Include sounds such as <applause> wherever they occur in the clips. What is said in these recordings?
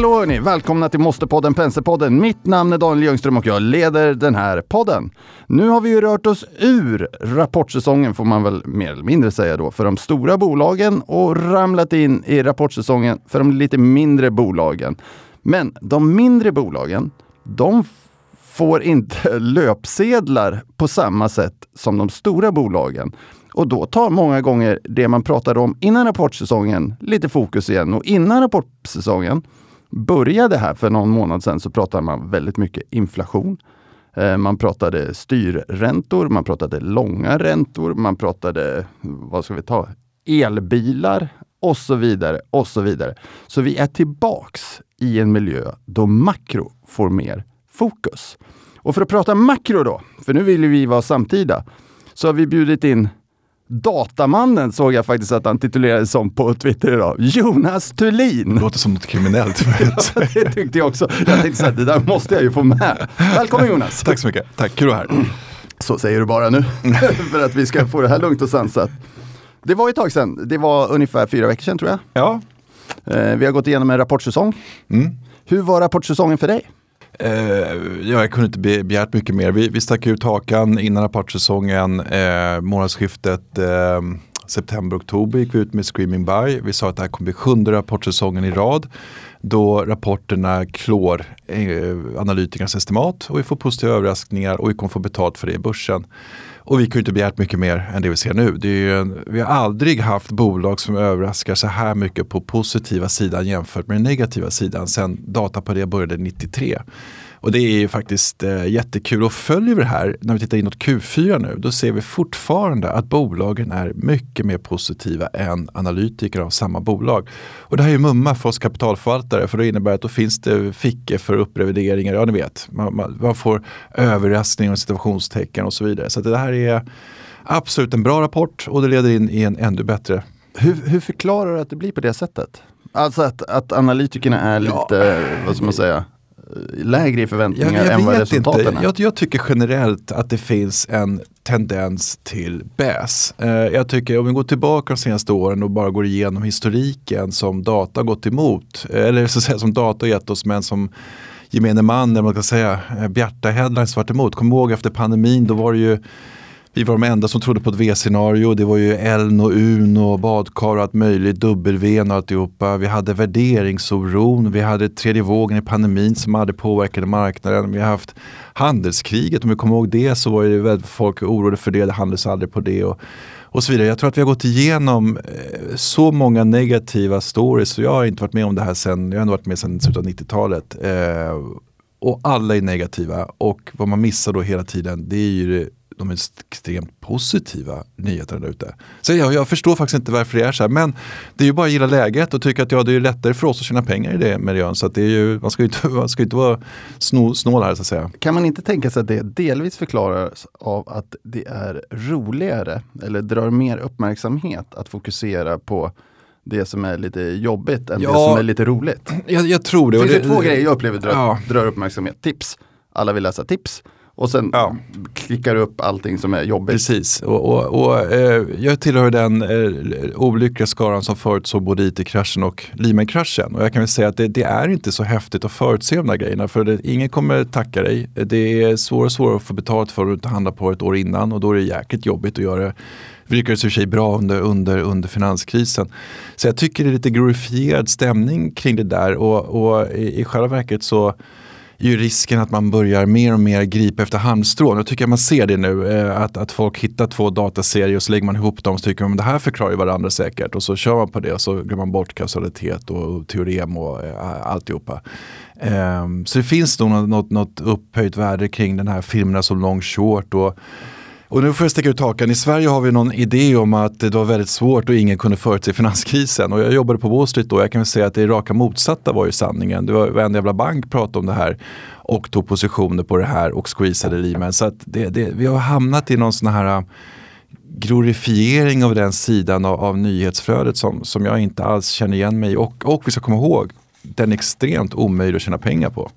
hallå hörni! Välkomna till Måste-podden Penselpodden. Mitt namn är Daniel Ljungström och jag leder den här podden. Nu har vi ju rört oss ur rapportsäsongen får man väl mer eller mindre säga då för de stora bolagen och ramlat in i rapportsäsongen för de lite mindre bolagen. Men de mindre bolagen, de får inte <laughs> löpsedlar på samma sätt som de stora bolagen. Och då tar många gånger det man pratade om innan rapportsäsongen lite fokus igen. Och innan rapportsäsongen började här för någon månad sedan så pratade man väldigt mycket inflation. Eh, man pratade styrräntor, man pratade långa räntor, man pratade, vad ska vi ta, elbilar och så vidare och så vidare. Så vi är tillbaks i en miljö då makro får mer fokus. Och för att prata makro då, för nu vill vi vara samtida, så har vi bjudit in Datamannen såg jag faktiskt att han titulerades som på Twitter idag. Jonas Thulin. Det låter som något kriminellt. <laughs> det tyckte jag också. Jag tänkte att det där måste jag ju få med. Välkommen Jonas. Tack så mycket. Tack, kul att vara här. <clears throat> Så säger du bara nu, <laughs> för att vi ska få det här lugnt och sansat. Det var ett tag sedan. Det var ungefär fyra veckor sedan tror jag. Ja. Eh, vi har gått igenom en rapportsäsong. Mm. Hur var rapportsäsongen för dig? Eh, jag kunde inte be, begärt mycket mer. Vi, vi stack ut hakan innan rapportsäsongen. Eh, månadsskiftet eh, september-oktober gick vi ut med Screaming By. Vi sa att det här kommer bli sjunde rapportsäsongen i rad. Då rapporterna klår eh, analytikernas estimat och vi får positiva överraskningar och vi kommer få betalt för det i börsen. Och vi kunde inte begärt mycket mer än det vi ser nu. Det är en, vi har aldrig haft bolag som överraskar så här mycket på positiva sidan jämfört med den negativa sidan sen data på det började 93. Och det är ju faktiskt eh, jättekul och följer vi det här när vi tittar inåt Q4 nu då ser vi fortfarande att bolagen är mycket mer positiva än analytiker av samma bolag. Och det här är ju mumma för oss kapitalförvaltare för det innebär att då finns det fickor för upprevideringar, ja ni vet, man, man, man får överraskning och situationstecken och så vidare. Så det här är absolut en bra rapport och det leder in i en ännu bättre. Hur, hur förklarar du att det blir på det sättet? Alltså att, att analytikerna är lite, ja. vad ska man säga, lägre i förväntningar jag, jag än vad resultaten inte. är? Jag, jag, tycker generellt att det finns en tendens till bäs. Eh, jag tycker om vi går tillbaka de senaste åren och bara går igenom historiken som data gått emot, eller så att säga som data gett oss men som gemene man, eller man kan säga, eh, bjärta headlines varit emot. Kom ihåg efter pandemin, då var det ju vi var de enda som trodde på ett V-scenario. Det var ju Eln och Un och badkar och allt möjligt, W och alltihopa. Vi hade värderingsoron, vi hade tredje vågen i pandemin som hade påverkat marknaden. Vi har haft handelskriget, om vi kommer ihåg det så var det väldigt folk oroade för det, det handlades aldrig på det. Och, och så vidare. Jag tror att vi har gått igenom eh, så många negativa stories och jag har inte varit med om det här sen, jag har ändå varit med sedan slutet av 90-talet. Eh, och alla är negativa och vad man missar då hela tiden det är ju de extremt positiva nyheterna där ute. Så jag, jag, förstår faktiskt inte varför det är så här. Men det är ju bara att gilla läget och tycka att ja, det är lättare för oss att tjäna pengar i det det. Så det är ju, man ska ju inte, <laughs> man ska inte vara snål, snål här så att säga. Kan man inte tänka sig att det delvis förklaras av att det är roligare eller drar mer uppmärksamhet att fokusera på det som är lite jobbigt än ja, det som är lite roligt. Jag, jag tror det. Det finns det, två grejer jag upplever drar, ja. drar uppmärksamhet. Tips. Alla vill läsa tips och sen ja. klickar du upp allting som är jobbigt. Precis, och, och, och eh, jag tillhör den eh, olyckliga skaran som förutsåg både IT-kraschen och Lehman-kraschen. Och jag kan väl säga att det, det, är inte så häftigt att förutse de där grejerna. För det, ingen kommer tacka dig. Det är svårare och svårare att få betalt för att handla på ett år innan och då är det jäkligt jobbigt att göra det. Vi lyckades i och för sig bra under, under, under finanskrisen. Så jag tycker det är lite glorifierad stämning kring det där och, och i, i själva verket så ju risken att man börjar mer och mer gripa efter halmstrån. Jag tycker man ser det nu, eh, att, att folk hittar två dataserier och så lägger man ihop dem och så tycker man det här förklarar ju varandra säkert och så kör man på det och så glömmer man bort kausalitet och teorem och eh, alltihopa. Ehm, så det finns nog något, något, något upphöjt värde kring den här filmerna som long short och och nu får jag sticka ut hakan. I Sverige har vi någon idé om att det var väldigt svårt och ingen kunde förutse finanskrisen. Och jag jobbade på Wall Street då. Jag kan väl säga att det raka motsatta var ju sanningen. Det var varenda jävla bank pratade om det här och tog positioner på det här och squeezade Lehman. Så att det, det, vi har hamnat i någon sån här äh, glorifiering av den sidan av, av nyhetsflödet som, som jag inte alls känner igen mig i. Och, och vi ska komma ihåg, den är extremt omöjlig att tjäna pengar på.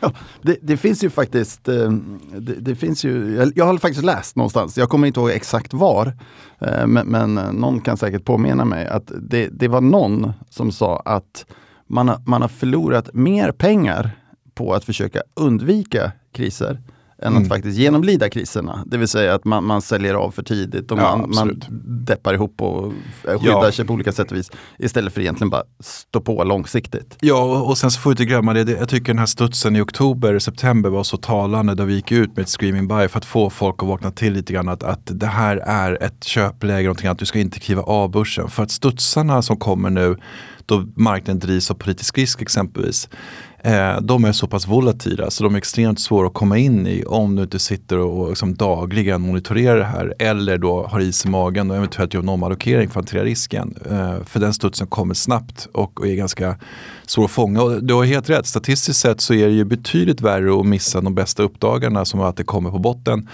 Ja, det, det, finns ju faktiskt, eh, det, det, finns ju, jag har faktiskt läst någonstans, jag kommer inte ihåg exakt var, eh, men, men eh, någon kan säkert påminna mig att det, det var någon som sa att man man har förlorat mer pengar på att försöka undvika kriser än Mm. att faktiskt genomlida kriserna. Det vill säga att man, man säljer av för tidigt och Ja, man, man deppar ihop och eh, skyddar Ja. sig på olika sätt och vis. Istället för egentligen bara stå på långsiktigt. Ja, och- och sen så får vi inte glömma det. det. Jag tycker den här studsen i oktober, september var så talande där vi gick ut med ett screaming buy för att få folk att vakna till lite grann att, att det här är ett köpläge, någonting annat. Du ska inte kliva av börsen. För att studsarna som kommer nu, då marknaden drivs av politisk risk exempelvis, eh, de är så pass volatila så de är extremt svåra att komma in i om du inte sitter och, liksom dagligen monitorerar det här eller då har is i magen och eventuellt gör en omallokering för att hantera risken. Eh, för den studsen kommer snabbt och, och är ganska svår att fånga. Och du har helt rätt, statistiskt sett så är det ju betydligt värre att missa de bästa uppdagarna som att det kommer på botten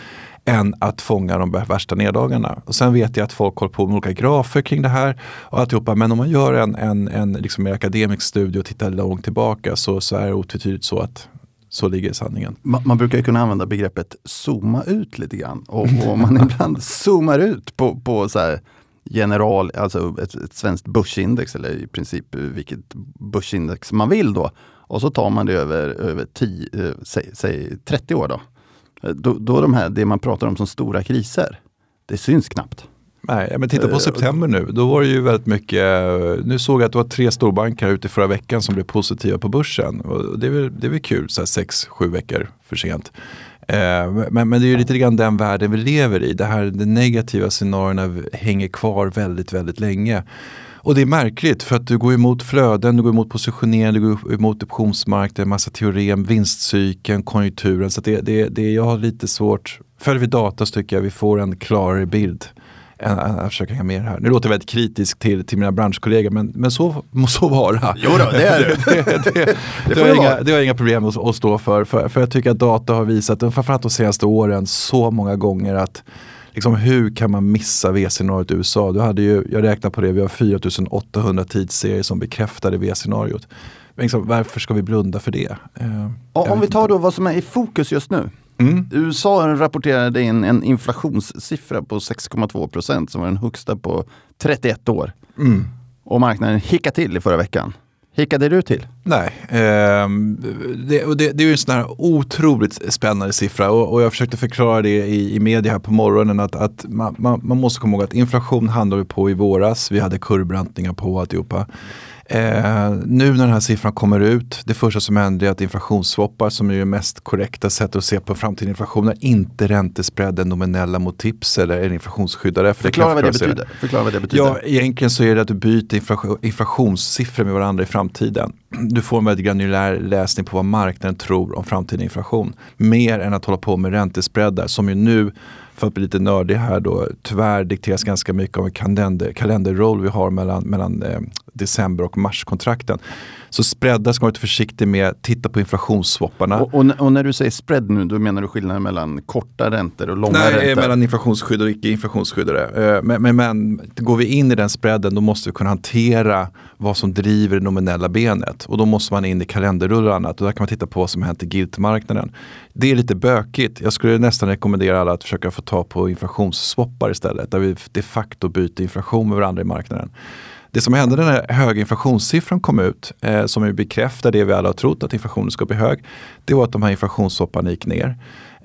än att fånga de värsta neddagarna. Och sen vet jag att folk håller på med olika grafer kring det här och alltihopa. Men om man gör en, en, en liksom mer akademisk studie och tittar långt tillbaka så, så är det otvetydigt så att så ligger sanningen. Man, man brukar ju kunna använda begreppet zooma ut lite grann. Och, och man <laughs> ibland zoomar ut på, på så här general, alltså ett, ett svenskt börsindex eller i princip vilket börsindex man vill då. Och så tar man det över, över 10, eh, säg, säg 30 år då. Eh, Då, då de här, det man pratar om som stora kriser, det syns knappt. Nej, men titta på Eh, september nu. Då var det ju väldigt mycket, nu såg jag att det var tre storbanker ute förra veckan som blev positiva på börsen. Och det är väl, det är väl kul, så här sex, sju veckor för sent. Eh, men, men det är ju lite grann den världen vi lever i. Det här de negativa scenarierna hänger kvar väldigt, väldigt länge. Och det är märkligt för att du går emot flöden, du går emot positionering, du går emot optionsmarknaden, massa teorem, vinstcykeln, konjunkturen. Så det, det, det jag har lite svårt, följer vi data så tycker jag vi får en klarare bild än än att försöka hänga med här. Nu låter jag väldigt kritisk till, till mina branschkollegor men, men så må så vara. Jo då, det är det. <laughs> det, det, det, får har jag inga, vara. det har jag inga problem att, att stå för, för. För jag tycker att data har visat, framförallt de senaste åren, så många gånger att liksom, hur kan man missa V-scenariot i USA? Du hade ju, jag räknar på det, vi har 4800 tidsserier som bekräftade V-scenariot. Liksom, varför ska vi blunda för det? Eh, om vi tar inte. då vad som är i fokus just nu. Mm. USA rapporterade in en inflationssiffra på 6,2 procent som var den högsta på 31 år. Mm. Och marknaden hickade till i förra veckan. Hickade du till? Nej, eh, det, och det, det är ju en sån här otroligt spännande siffra och, och jag försökte förklara det i, i media här på morgonen att, att man, man, man måste komma ihåg att inflation handlade vi på i våras, vi hade kurvbrantningar på alltihopa. Eh, nu när den här siffran kommer ut, det första som händer är att inflationsswappar som är det mest korrekta sättet att se på framtida inflation är inte räntespreaden nominella mot tips eller är inflationsskyddare. För Förklara vad det betyder. Förklara vad det betyder. Ja, egentligen så är det att du byter inflation, inflationssiffror med varandra i framtiden. Du får en väldigt granulär läsning på vad marknaden tror om framtida inflation. Mer än att hålla på med räntespreadar som ju nu, för att bli lite nördig här då, tyvärr dikteras ganska mycket av en kalender, kalenderroll vi har mellan, mellan eh, december och marskontrakten. Så spreadar ska man vara lite försiktig med, titta på inflationsswapparna. Och, och, och när du säger spread nu, då menar du skillnaden mellan korta räntor och långa Nej, räntor? mellan inflationsskydd och icke inflationsskyddare. Eh, Men, men, men går vi in i den spreaden då måste vi kunna hantera vad som driver det nominella benet. Och då måste man in i kalenderrullar och annat. Och där kan man titta på vad som hänt i giltmarknaden. Det är lite bökigt. Jag skulle nästan rekommendera alla att försöka få ta på inflationsswappar istället. Där vi de facto byter inflation med varandra i marknaden. Det som hände när den höga inflationssiffran kom ut, eh, som ju bekräftar det vi alla har trott att inflationen ska bli hög, det var att de här inflationssopparna gick ner.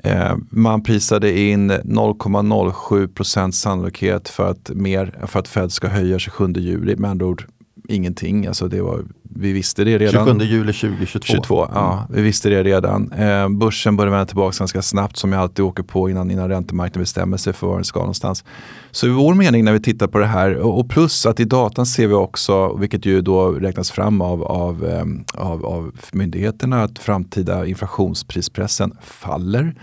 Eh, man prisade in 0,07 procents sannolikhet för att, mer, för att Fed ska höja 27 juli. Med andra ord ingenting. Alltså det var, vi visste det redan. 27 juli 2022. 22, ja, vi visste det redan. Eh, börsen började vända tillbaka ganska snabbt som jag alltid åker på innan, innan räntemarknaden bestämmer sig för var den ska någonstans. Så i vår mening när vi tittar på det här och, plus att i datan ser vi också, vilket ju då räknas fram av, av, ehm, av, av myndigheterna, att framtida inflationsprispressen faller.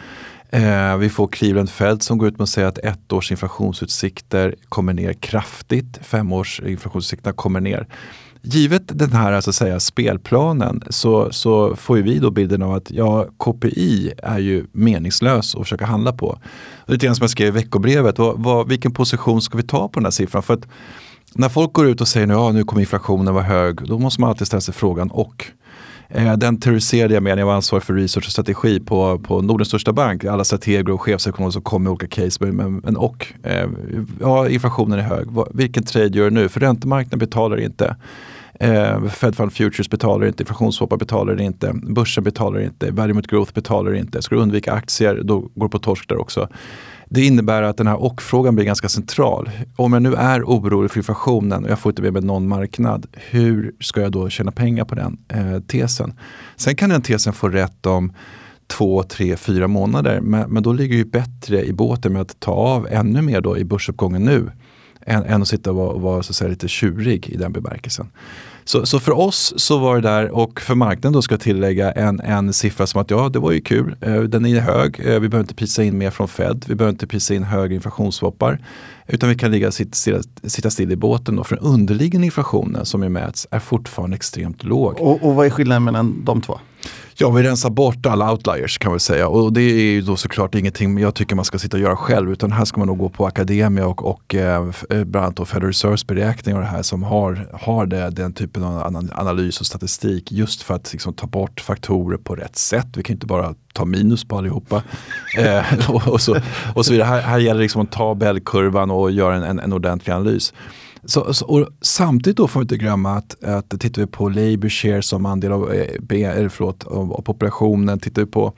Eh, vi får Cleveland Fed som går ut med att säga att ett års inflationsutsikter kommer ner kraftigt. Fem års inflationsutsikterna kommer ner. Givet den här alltså säga, spelplanen så, så får ju vi då bilden av att ja, KPI är ju meningslös att försöka handla på. Lite grann som jag skrev i veckobrevet, vad, vad, vilken position ska vi ta på den här siffran? För att när folk går ut och säger att ja, nu kommer inflationen vara hög, då måste man alltid ställa sig frågan och. Eh, den terroriserade jag med när jag var ansvarig för research och strategi på, på Nordens största bank. Alla strateger och chefsekonomer som kom med olika case. Men, men och, eh, ja, inflationen är hög. Vilken trade gör du nu? För räntemarknaden betalar inte. Eh, Fed Fund Futures betalar inte, inflationsswappar betalar inte, börsen betalar inte, value mot growth betalar inte. Ska du undvika aktier, då går du på torsk där också. Det innebär att den här och-frågan blir ganska central. Om jag nu är orolig för inflationen och jag får inte med mig någon marknad, hur ska jag då tjäna pengar på den eh, tesen? Sen kan den tesen få rätt om två, tre, fyra månader. Men, men då ligger ju bättre i båten med att ta av ännu mer då i börsuppgången nu. Än, än att sitta och vara, vara så att säga, lite tjurig i den bemärkelsen. Så, så för oss så var det där och för marknaden då ska jag tillägga en, en siffra som att ja, det var ju kul. Eh, den är hög. Eh, vi behöver inte prisa in mer från Fed. Vi behöver inte prisa in högre inflationsswappar. Utan vi kan ligga sitta, sitta, sitta still i båten. Då, för den underliggande inflationen som ju mäts är fortfarande extremt låg. Och, och vad är skillnaden mellan de två? Ja, vi rensar bort alla outliers kan vi säga. Och det är ju då såklart ingenting jag tycker man ska sitta och göra själv. Utan här ska man nog gå på Akademia och, och eh, bland annat Federal Reserves beräkningar och det här som har, har det, den typen av analys och statistik. Just för att liksom, ta bort faktorer på rätt sätt. Vi kan inte bara ta minus på allihopa. <laughs> eh, och, och, så, och så vidare. Här, här gäller det liksom att ta bellkurvan och göra en, en, en ordentlig analys. Så, så, och samtidigt då får vi inte glömma att, att tittar vi på Labour share som andel av, eh, förlåt, av, av populationen, tittar vi på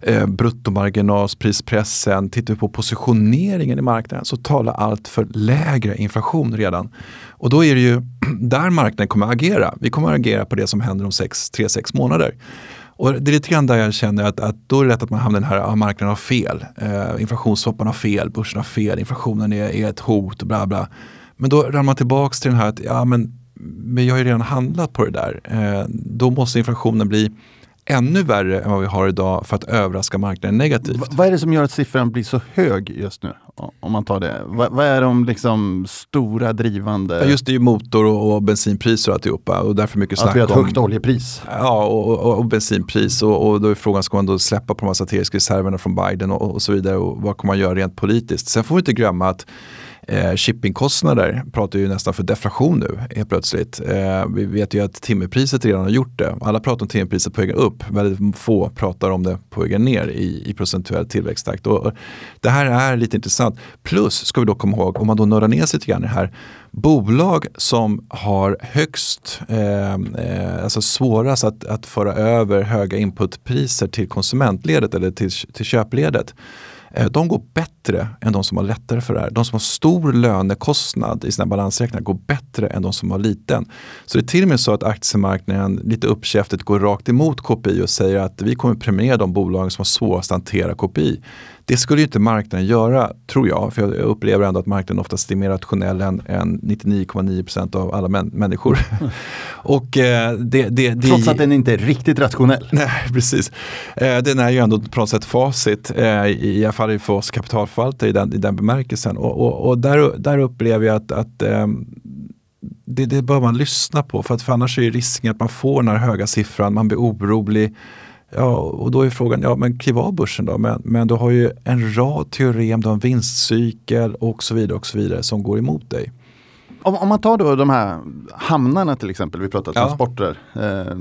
eh, bruttomarginalprispressen, tittar vi på positioneringen i marknaden så talar allt för lägre inflation redan. Och då är det ju <clears throat> där marknaden kommer att agera. Vi kommer att agera på det som händer om 3-6 månader. Och det är lite grann där jag känner att, att då är det lätt att man hamnar i den här, ah, marknaden har fel. Eh, inflationssoppan har fel, börsen har fel, inflationen är, är ett hot och bla bla. Men då ramlar man tillbaka till den här att ja, men, men jag har ju redan handlat på det där. Eh, då måste inflationen bli ännu värre än vad vi har idag för att överraska marknaden negativt. V vad är det som gör att siffran blir så hög just nu? Om man tar det. V vad är de liksom stora drivande? Ja, just det är ju motor och, och bensinpriser och alltihopa och därför mycket snack om... Att vi har ett högt oljepris. Ja, och, och, och bensinpris och, då är frågan, ska man då släppa på de här strategiska reserverna från Biden och, och så vidare och vad kommer man göra rent politiskt? Sen får vi inte glömma att Eh, shippingkostnader pratar ju nästan för deflation nu helt plötsligt. Eh, vi vet ju att timmerpriset redan har gjort det. Alla pratar om timmerpriset på vägen upp. Väldigt få pratar om det på vägen ner i, i procentuell tillväxttakt. Och det här är lite intressant. Plus ska vi då komma ihåg, om man då nördar ner sig lite grann i det här. Bolag som har högst, eh, eh, alltså svårast att, att föra över höga inputpriser till konsumentledet eller till, till köpledet Eh, de går bättre än de som har lättare för det här. De som har stor lönekostnad i sina balansräkningar går bättre än de som har liten. Så det är till och med så att aktiemarknaden lite uppkäftigt går rakt emot KPI och säger att vi kommer premiera de bolag som har svårast att hantera KPI. Det skulle ju inte marknaden göra, tror jag. För jag upplever ändå att marknaden oftast är mer rationell än, än 99,9% av alla män, människor. <laughs> och, eh, det, det, det, Trots att den inte är riktigt rationell. <laughs> Nej, precis. Eh, den är ju ändå på något sätt facit, eh, i alla fall för oss kapitalförvaltare i den, i den bemärkelsen. Och, och, och där, där upplever jag att, att eh, det, det bör man lyssna på för, att, för annars är risken att man får den här höga siffran, man blir orolig Ja, och då är frågan, ja men kliv av börsen då. Men, men du har ju en rad teorem, du har en vinstcykel och så vidare och så vidare som går emot dig. Om, om, man tar då de här hamnarna till exempel, vi pratar transporter. Ja. Eh,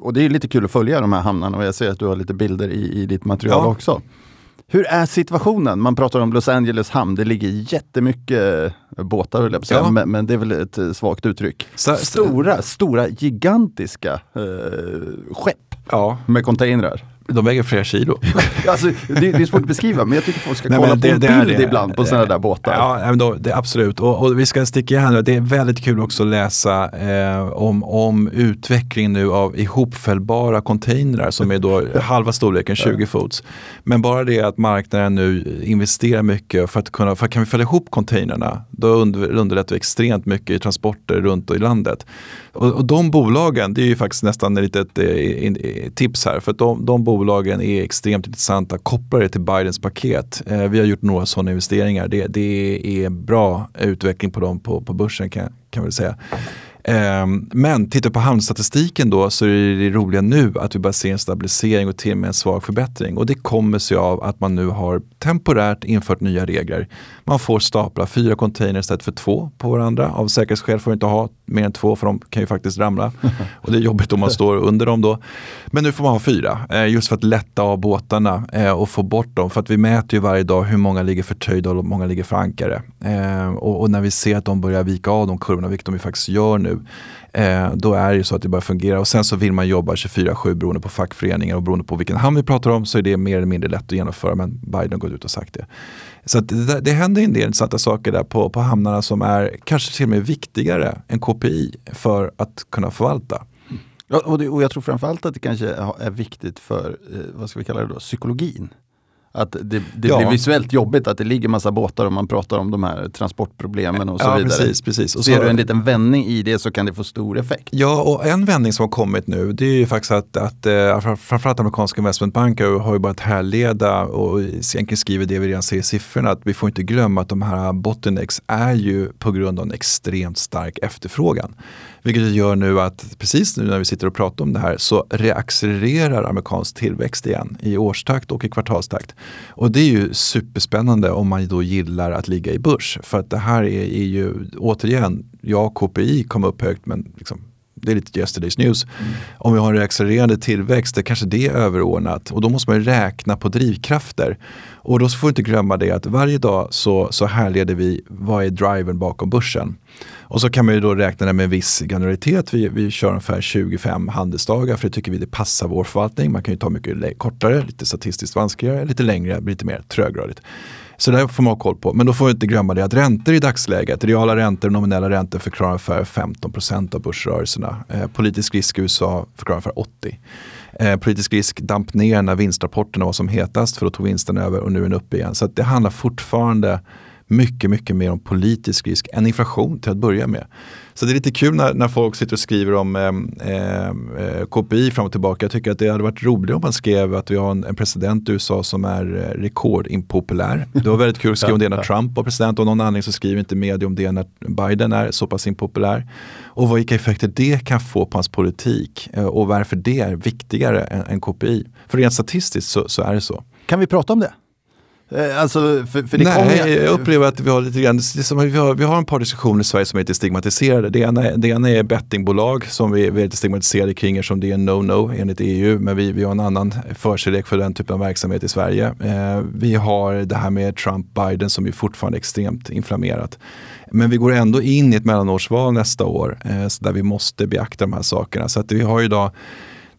och det är lite kul att följa de här hamnarna och jag ser att du har lite bilder i, i ditt material ja. också. Hur är situationen? Man pratar om Los Angeles hamn, det ligger jättemycket båtar, höll jag ja. men, men det är väl ett svagt uttryck. Så, stora, stora, gigantiska eh, skepp ja. med containrar. De väger flera kilo. <laughs> alltså, det, det, är svårt att beskriva, men jag tycker folk ska Nej, kolla det, på det, bild ibland på sådana där båtar. Ja, då, det, absolut. Och, och, vi ska sticka här nu, det är väldigt kul också att läsa eh, om, om utvecklingen nu av ihopfällbara containrar som är då <laughs> halva storleken 20 fots. Men bara det att marknaden nu investerar mycket för att kunna, för kan vi fälla ihop containrarna, då underlättar vi extremt mycket i transporter runt i landet. Och, och de bolagen, det är ju faktiskt nästan ett litet eh, tips här, för att de, de bolagen är extremt intressanta kopplade till Bidens paket. Eh, vi har gjort några sådana investeringar. Det, det är bra utveckling på dem på, på börsen kan, kan jag väl säga. Ehm, men tittar på handelsstatistiken då så är det roliga nu att vi bara ser en stabilisering och till och med en svag förbättring. Och det kommer sig av att man nu har temporärt infört nya regler. Man får stapla fyra containers istället för två på varandra. Av säkerhetsskäl får vi inte ha mer än två för de kan ju faktiskt ramla. <laughs> Och det är jobbigt om man <laughs> står under dem då. Men nu får man ha fyra, eh, just för att lätta av båtarna eh, och få bort dem. För att vi mäter ju varje dag hur många ligger förtöjda och hur många ligger för ankare. Eh, och, och när vi ser att de börjar vika av de kurvorna, vilket de ju faktiskt gör nu, nu. Eh, då är det så att det börjar fungera och sen så vill man jobba 24-7 beroende på fackföreningar och beroende på vilken hamn vi pratar om så är det mer eller mindre lätt att genomföra men Biden har gått ut och sagt det. Så det, det händer en del intressanta saker där på, på hamnarna som är kanske till och med viktigare än KPI för att kunna förvalta. Ja, och, det, och jag tror framförallt att det kanske är viktigt för, eh, vad ska vi kalla det då, psykologin. Att det, det ja. blir visuellt jobbigt att det ligger massa båtar och man pratar om de här transportproblemen och så ja, vidare. Precis, precis. Och Ser så, du en liten vändning i det så kan det få stor effekt. Ja, och en vändning som har kommit nu det är ju faktiskt att, att äh, framförallt amerikanska investmentbanker har ju börjat härleda och egentligen skriver det vi redan ser i siffrorna att vi får inte glömma att de här bottlenecks är ju på grund av en extremt stark efterfrågan. Vilket gör nu att precis nu när vi sitter och pratar om det här så reaccelererar amerikansk tillväxt igen i årstakt och i kvartalstakt. Och det är ju superspännande om man då gillar att ligga i börs. För att det här är, är ju återigen, ja KPI kom upp högt men liksom, det är lite yesterday's news. Mm. Om vi har en accelererande tillväxt, det kanske det är överordnat och då måste man räkna på drivkrafter. Och då får vi inte glömma det att varje dag så, så härleder vi vad är drivern bakom börsen. Och så kan man ju då räkna det med en viss granularitet. Vi, vi kör ungefär 25 handelsdagar för det tycker vi det passar vår förvaltning. Man kan ju ta mycket kortare, lite statistiskt vanskligare, lite längre, lite mer trögrörligt. Så det får man ha koll på. Men då får vi inte glömma det att räntor i dagsläget, reala räntor och nominella räntor förklarar ungefär 15% av börsrörelserna. Eh, politisk risk i USA förklarar ungefär 80. Eh, politisk risk damp ner när vinstrapporterna var som hetast för då tog vinsten över och nu är den uppe igen. Så det handlar fortfarande mycket, mycket mer om politisk risk än inflation till att börja med. Så det är lite kul när, när folk sitter och skriver om eh, eh, KPI fram och tillbaka. Jag tycker att det hade varit roligt om man skrev att vi har en, en president i USA som är eh, rekordimpopulär. Det var väldigt kul att skriva om det när Trump var president och någon anledning så skriver inte media om det när Biden är så pass impopulär. Och vilka effekter det kan få på hans politik eh, och varför det är viktigare än, än KPI. För rent statistiskt så, så är det så. Kan vi prata om det? Eh, alltså, för, för Nej, kommer... jag upplever att vi har lite grann, vi har, vi har en par diskussioner i Sverige som är lite stigmatiserade. Det ena, det ena är bettingbolag som vi, vi är lite stigmatiserade kring eftersom det är en no-no enligt EU. Men vi, vi har en annan förkärlek för den typen av verksamhet i Sverige. Eh, vi har det här med Trump-Biden som är fortfarande extremt inflammerat. Men vi går ändå in i ett mellanårsval nästa år eh, där vi måste beakta de här sakerna. Så att vi har idag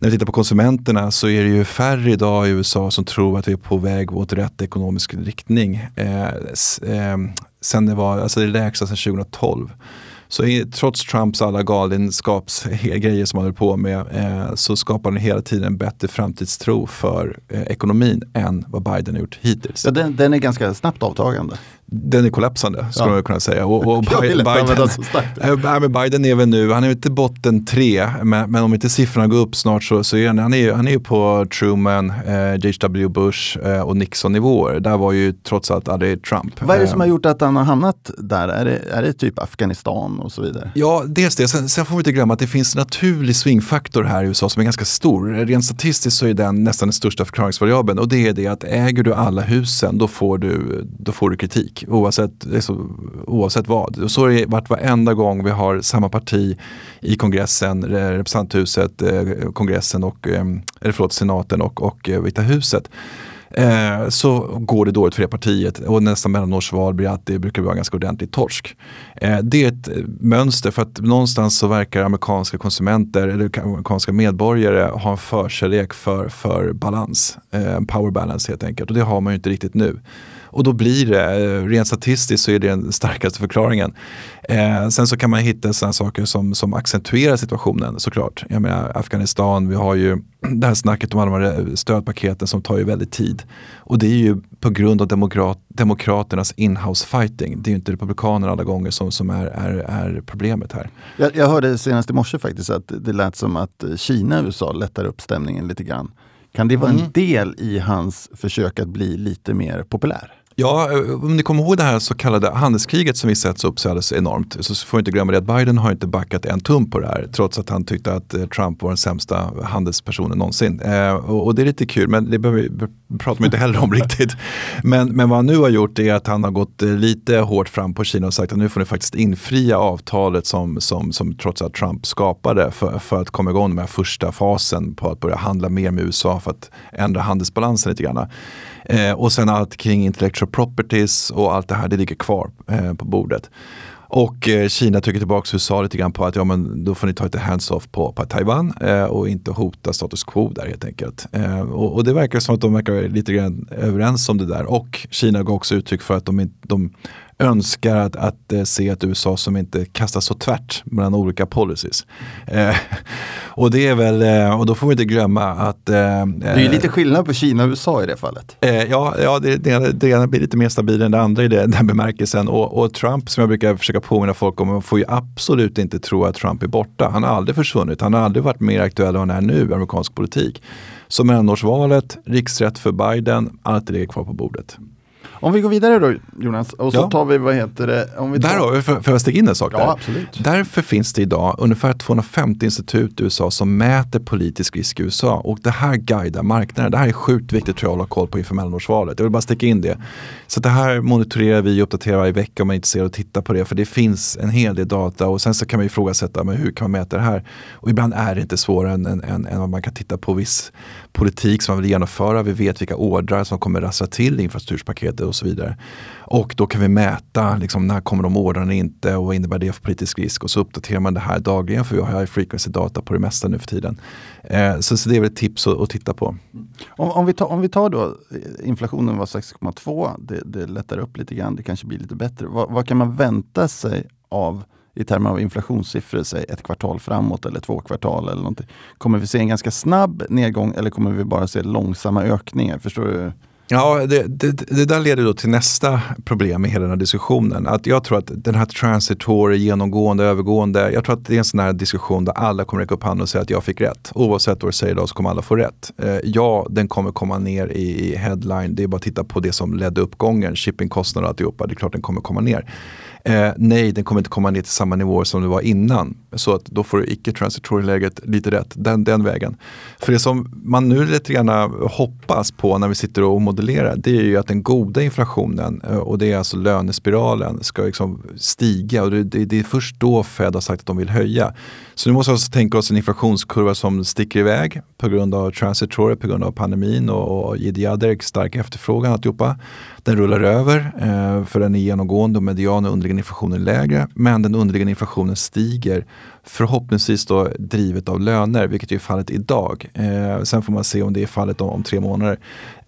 när vi tittar på konsumenterna så är det ju färre idag i USA som tror att vi är på väg åt rätt ekonomisk riktning. Eh, eh, sen det var alltså det lägsta sedan 2012. Så trots Trumps alla galenskapsgrejer <laughs> som han höll på med eh, så skapar han hela tiden en bättre framtidstro för eh, ekonomin än vad Biden har gjort hittills. Ja, den, den är ganska snabbt avtagande den är kollapsande skulle ja. man kunna säga. Och, och <laughs> Biden, Biden, Biden är väl nu, han är inte botten tre, men, men, om inte siffrorna går upp snart så, så är han, han är, han är på Truman, eh, H.W. Bush eh, och Nixon nivåer. Där var ju trots allt aldrig Trump. Vad är det som har gjort att han har hamnat där? Är det, är det typ Afghanistan och så vidare? Ja, dels det. Sen, sen får vi inte glömma att det finns en naturlig swingfaktor här i USA som är ganska stor. Rent statistiskt så är den nästan den största förklaringsvariabeln och det är det att äger du alla husen då får du, då får du kritik politik oavsett, liksom, oavsett vad. Och så har det varit varenda gång vi har samma parti i kongressen, representanthuset, eh, kongressen och, eh, eller förlåt, senaten och, och eh, Vita huset. Eh, så går det dåligt för det partiet och nästa mellanårsval blir att det brukar vara ganska ordentligt torsk. Eh, det är ett mönster för att någonstans så verkar amerikanska konsumenter eller amerikanska medborgare ha en förkärlek för, för balans, eh, power balance helt enkelt och det har man ju inte riktigt nu. Och då blir det, eh, rent statistiskt så är det den starkaste förklaringen. Eh, sen så kan man hitta sådana saker som, som accentuerar situationen såklart. Jag menar Afghanistan, vi har ju <clears throat> det här snacket om alla de här stödpaketen som tar ju väldigt tid. Och det är ju på grund av demokrat, demokraternas inhouse fighting. Det är ju inte republikanerna alla gånger som, som är, är, är problemet här. Jag, jag hörde senast i morse faktiskt att det lät som att Kina och USA lättar upp stämningen lite grann. Kan det vara en mm. del i hans försök att bli lite mer populär? Ja, eh, om ni kommer ihåg det här så kallade handelskriget som vi sett upp så alldeles enormt. Så får inte glömma det att Biden har inte backat en tum på det här. Trots att han tyckte att eh, Trump var den sämsta handelspersonen någonsin. Eh, och, och, det är lite kul, men det behöver, pratar man inte heller om <laughs> riktigt. Men, men vad han nu har gjort är att han har gått eh, lite hårt fram på Kina och sagt att nu får ni faktiskt infria avtalet som, som, som trots att Trump skapade för, för att komma igång med första fasen på att börja handla mer med USA för att ändra handelsbalansen lite grann. Eh, och sen allt kring intellectual properties och allt det här, det ligger kvar eh, på bordet. Och eh, Kina trycker tillbaka USA lite grann på att ja, men då får ni ta lite hands-off på, på Taiwan eh, och inte hota status quo där helt enkelt. Eh, och, och, det verkar som att de verkar lite grann överens om det där. Och Kina gav också uttryck för att de, de önskar att, att eh, se ett USA som inte kastas så tvärt mellan olika policies. Eh, <laughs> och det är väl, eh, och då får vi inte glömma att... det är ju lite skillnad på Kina och USA i det fallet. ja, ja det, det, det ena blir lite mer stabil än det andra i det, den bemärkelsen. Och, och, Trump, som jag brukar försöka påminna folk om, man får ju absolut inte tro att Trump är borta. Han har aldrig försvunnit, han har aldrig varit mer aktuell än han är nu i amerikansk politik. Så mellanårsvalet, riksrätt för Biden, allt det är kvar på bordet. Om vi går vidare då Jonas, och så ja. tar vi, vad heter det? Om vi tar... Där har vi, får jag stiga in en sak ja, där? Absolut. Därför finns det idag ungefär 250 institut i USA som mäter politisk risk i USA och det här guidar marknaden. Det här är sjukt viktigt tror jag att hålla koll på inför mellanårsvalet. Jag vill bara sticka in det. Så det här monitorerar vi och uppdaterar varje vecka om man är intresserad att titta på det. För det finns en hel del data och sen så kan man ifrågasätta men hur kan man mäta det här? Och ibland är det inte svårare än, än, än, än att man kan titta på viss politik som man vill genomföra. Vi vet vilka ordrar som kommer rassla till infrastrukturpaketet och så vidare. Och då kan vi mäta liksom, när kommer de ordrarna inte och vad innebär det för politisk risk. Och så uppdaterar man det här dagligen för vi har high frequency data på det mesta nu för tiden. Eh, så, så, det är väl ett tips att, att titta på. Om, om, vi tar, om vi tar då eh, inflationen var 6,2, det, det lättar upp lite grann, det kanske blir lite bättre. Vad, vad kan man vänta sig av i termer av inflationssiffror, säg ett kvartal framåt eller två kvartal eller någonting. Kommer vi se en ganska snabb nedgång eller kommer vi bara se långsamma ökningar? Förstår du? Ja, det, det, det, där leder då till nästa problem i hela den här diskussionen. Att jag tror att den här transitory, genomgående, övergående. Jag tror att det är en sån här diskussion där alla kommer räcka upp handen och säga att jag fick rätt. Oavsett vad du säger idag så kommer alla få rätt. Eh, ja, den kommer komma ner i, i headline. Det är bara att titta på det som ledde uppgången, shippingkostnader och alltihopa. Det är klart den kommer komma ner. Eh, nej, den kommer inte komma ner till samma nivåer som det var innan. Så att då får du icke-transitory-läget lite rätt den, den vägen. För det som man nu lite grann hoppas på när vi sitter och modellerar det är ju att den goda inflationen eh, och det är alltså lönespiralen ska liksom stiga och det, det, det är först då Fed har sagt att de vill höja. Så nu måste vi alltså tänka oss en inflationskurva som sticker iväg på grund av transitory, på grund av pandemin och, och stark efterfrågan alltihopa. Den rullar över eh, för den är genomgående och median och underliggande inflationen är lägre. Men den underliggande inflationen stiger förhoppningsvis då drivet av löner, vilket är fallet idag. Eh, sen får man se om det är fallet om, om tre månader.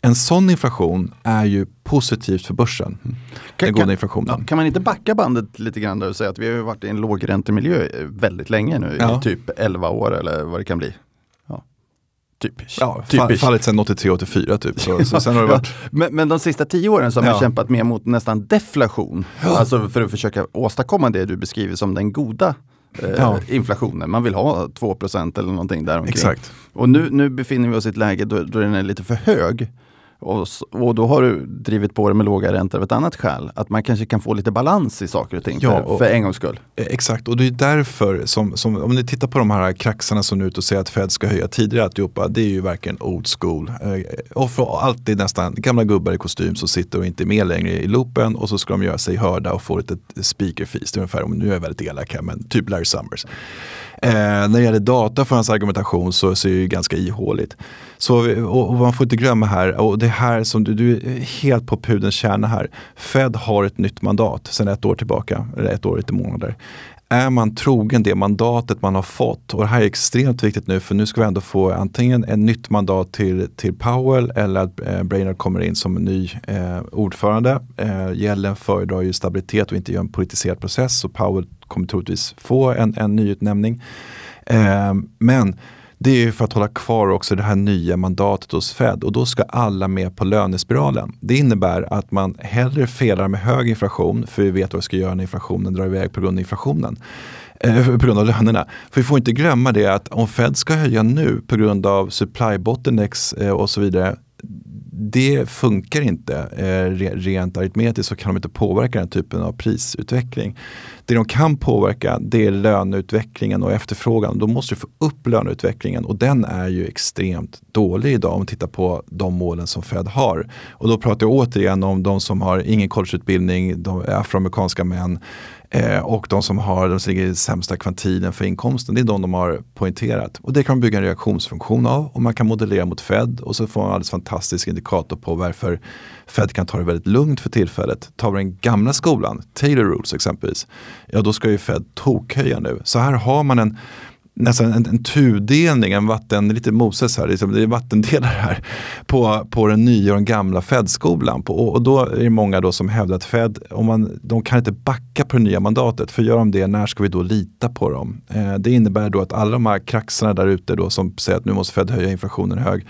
En sån inflation är ju positivt för börsen. Mm. Kan, den inflationen. Ja, kan man inte backa bandet lite grann och säga att vi har varit i en lågräntemiljö väldigt länge nu, ja. i typ 11 år eller vad det kan bli. Typisch. Ja, typisch. fallit sedan 83-84 typ. Så, så sen har det <laughs> varit... men, men de sista tio åren så har man ja. kämpat mer mot nästan deflation. Ja. Alltså för att försöka åstadkomma det du beskriver som den goda eh, ja. inflationen. Man vill ha 2% eller någonting däromkring. Exakt. Och nu, nu befinner vi oss i ett läge då, då den är lite för hög. Och, och då har du drivit på det med låga räntor av ett annat skäl. Att man kanske kan få lite balans i saker och ting ja, för, för en gångs skull. Eh, exakt, och det är därför som, som om ni tittar på de här kraxarna som nu ut och säger att Fed ska höja tidigare alltihopa. Det är ju verkligen old school. Eh, och för alltid nästan gamla gubbar i kostym som sitter och inte är med längre i loopen och så ska de göra sig hörda och få lite är ungefär, nu är jag väldigt elak här, men typ Larry Summers. Eh, när det gäller data för hans argumentation så, så är det ju ganska ihåligt. Så, och, och, man får inte glömma här, och det här som du, du är helt på pudens kärna här. Fed har ett nytt mandat sedan ett år tillbaka, eller ett år och lite månader är man trogen det mandatet man har fått, och det här är extremt viktigt nu för nu ska vi ändå få antingen ett nytt mandat till, till Powell eller att eh, Brainerd kommer in som ny eh, ordförande. Eh, Yellen föredrar ju stabilitet och inte gör en politiserad process så Powell kommer troligtvis få en, en nyutnämning. Eh, men det är för att hålla kvar också det här nya mandatet hos Fed och då ska alla med på lönespiralen. Det innebär att man hellre felar med hög inflation, för vi vet vad vi ska göra när inflationen drar iväg på grund av inflationen eh, på grund av lönerna. För vi får inte glömma det att om Fed ska höja nu på grund av supply bottlenecks eh, och så vidare det funkar inte. Eh, rent aritmetiskt så kan de inte påverka den typen av prisutveckling. Det de kan påverka det är löneutvecklingen och efterfrågan. Då måste du få upp löneutvecklingen och den är ju extremt dålig idag om vi tittar på de målen som Fed har. Och då pratar jag återigen om de som har ingen collegeutbildning, de afroamerikanska män Eh, och de som har de som ligger i sämsta kvantilen för inkomsten, det är de de har poängterat. Och det kan man bygga en reaktionsfunktion av och man kan modellera mot Fed och så får man en alldeles fantastisk indikator på varför Fed kan ta det väldigt lugnt för tillfället. Tar vi den gamla skolan, Taylor Rules exempelvis, ja då ska ju Fed tokhöja nu. Så här har man en nästan en, en tudelning, en vatten, lite Moses här, liksom, det är vattendelare här på, på den nya och den gamla Fed-skolan. Och, och, då är det många då som hävdar att Fed, om man, de kan inte backa på det nya mandatet, för gör de det, när ska vi då lita på dem? Eh, det innebär då att alla de här kraxarna där ute då som säger att nu måste Fed höja inflationen hög,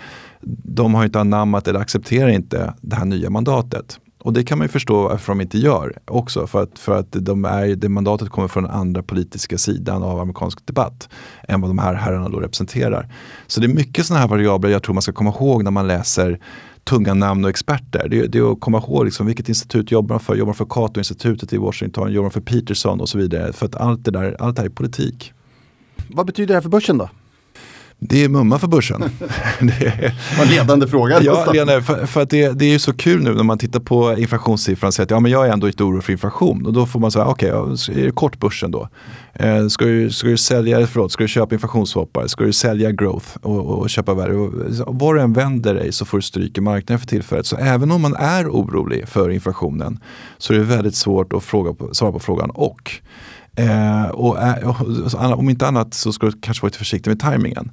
de har inte anammat eller accepterar inte det här nya mandatet. Och det kan man ju förstå varför de inte gör också. För att, för att de är, det mandatet kommer från den andra politiska sidan av amerikansk debatt än vad de här herrarna då representerar. Så det är mycket sådana här variabler jag tror man ska komma ihåg när man läser tunga namn och experter. Det, det är att komma ihåg liksom, vilket institut jobbar de för. Jobbar de för Cato-institutet i Washington? Jobbar de för Peterson och så vidare? För att allt det där, allt det här är politik. Vad betyder det här för börsen då? Det är mumma för börsen. <laughs> det är... en ledande fråga. Ja, Lena, för, för, att det, det är ju så kul nu när man tittar på inflationssiffran och säger att ja, men jag är ändå lite orolig för inflation. Och då får man säga, okej, okay, är det kort börsen då? Eh, ska, du, ska du sälja, förlåt, ska du köpa inflationsswappar? Ska du sälja growth och, och köpa värde? Var du än vänder dig så får du stryk i marknaden för tillfället. Så även om man är orolig för inflationen så är det väldigt svårt att fråga svara på frågan och. Eh, och, eh, och, om inte annat så ska du kanske vara lite försiktig med tajmingen.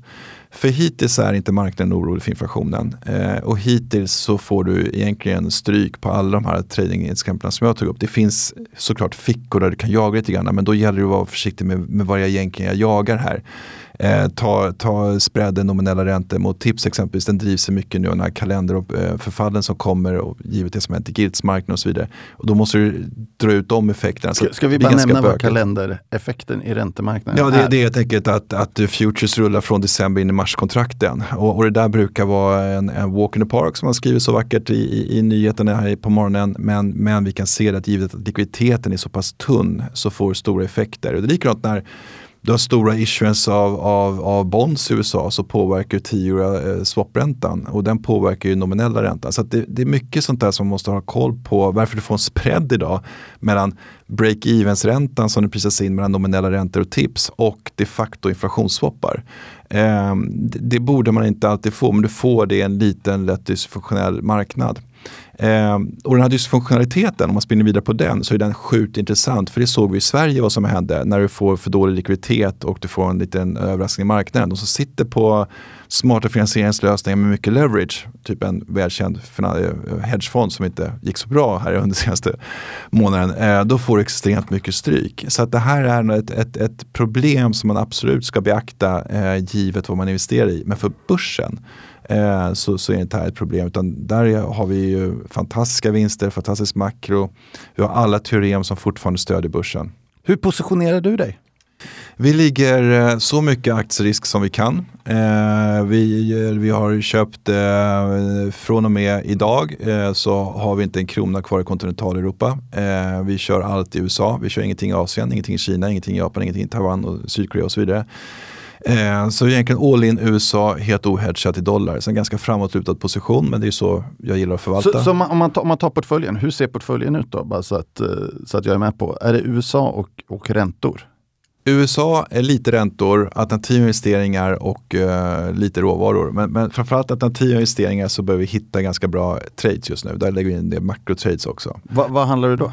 För hittills är inte marknaden orolig för inflationen. Eh, och hittills så får du egentligen stryk på alla de här tradingexemplen som jag tog upp. Det finns såklart fickor där du kan jaga lite grann men då gäller det att vara försiktig med, med vad jag egentligen jag jagar här. Eh, ta, ta spreaden nominella räntor mot tips exempelvis. Den drivs mycket nu, den här kalender och eh, som kommer och givet det som hänt i giltsmarknaden och så vidare. Och då måste du dra ut de effekterna. Ska, ska vi bara nämna vad kalendereffekten i räntemarknaden ja, det, är? Det är helt enkelt att, att futures rullar från december in i marskontrakten. Och, och det där brukar vara en, en walk in the park som man skriver så vackert i, i, i nyheterna här på morgonen. Men, men vi kan se att givet att likviditeten är så pass tunn så får det stora effekter. Och det är likadant när du har stora issuance av, av, av bonds i USA så påverkar 10 eh, swapräntan och den påverkar ju nominella räntan. Så det, det, är mycket sånt där som man måste ha koll på varför du får en spread idag mellan break-evens-räntan som du prisas in mellan nominella räntor och tips och de facto inflationsswappar. Eh, det, det, borde man inte alltid få men du får det i en liten lätt dysfunktionell marknad. Eh, och den här dysfunktionaliteten, om man spinner vidare på den, så är den sjukt intressant. För det såg vi i Sverige vad som hände när du får för dålig likviditet och du får en liten överraskning i marknaden. De som sitter på smarta finansieringslösningar med mycket leverage, typ en välkänd eh, hedgefond som inte gick så bra här under <laughs> senaste månaden, eh, då får du extremt mycket stryk. Så att det här är ett, ett, ett problem som man absolut ska beakta eh, givet vad man investerar i. Men för börsen eh, så, så är det inte här ett problem. Utan där har vi ju fantastiska vinster, fantastisk makro. Vi har alla teorem som fortfarande stödjer börsen. Hur positionerar du dig? Vi ligger eh, så mycket aktierisk som vi kan. Eh, vi, vi har köpt eh, från och med idag eh, så har vi inte en krona kvar i kontinentaleuropa. Eh, vi kör allt i USA, vi kör ingenting i Asien, ingenting i Kina, ingenting i Japan, ingenting i Taiwan och Sydkorea och så vidare. Eh, så egentligen all in USA, helt ohedgat i dollar. Så en ganska framåtlutad position, men det är så jag gillar att förvalta. Så, så om, man tar, om man tar portföljen, hur ser portföljen ut då? Bara så att, eh, så att jag är med på. Är det USA och, och räntor? USA är lite räntor, alternativa investeringar och uh, lite råvaror. Men, men framförallt alternativa investeringar så behöver vi hitta ganska bra trades just nu. Där lägger vi in del makrotrades också. Va, vad handlar det då?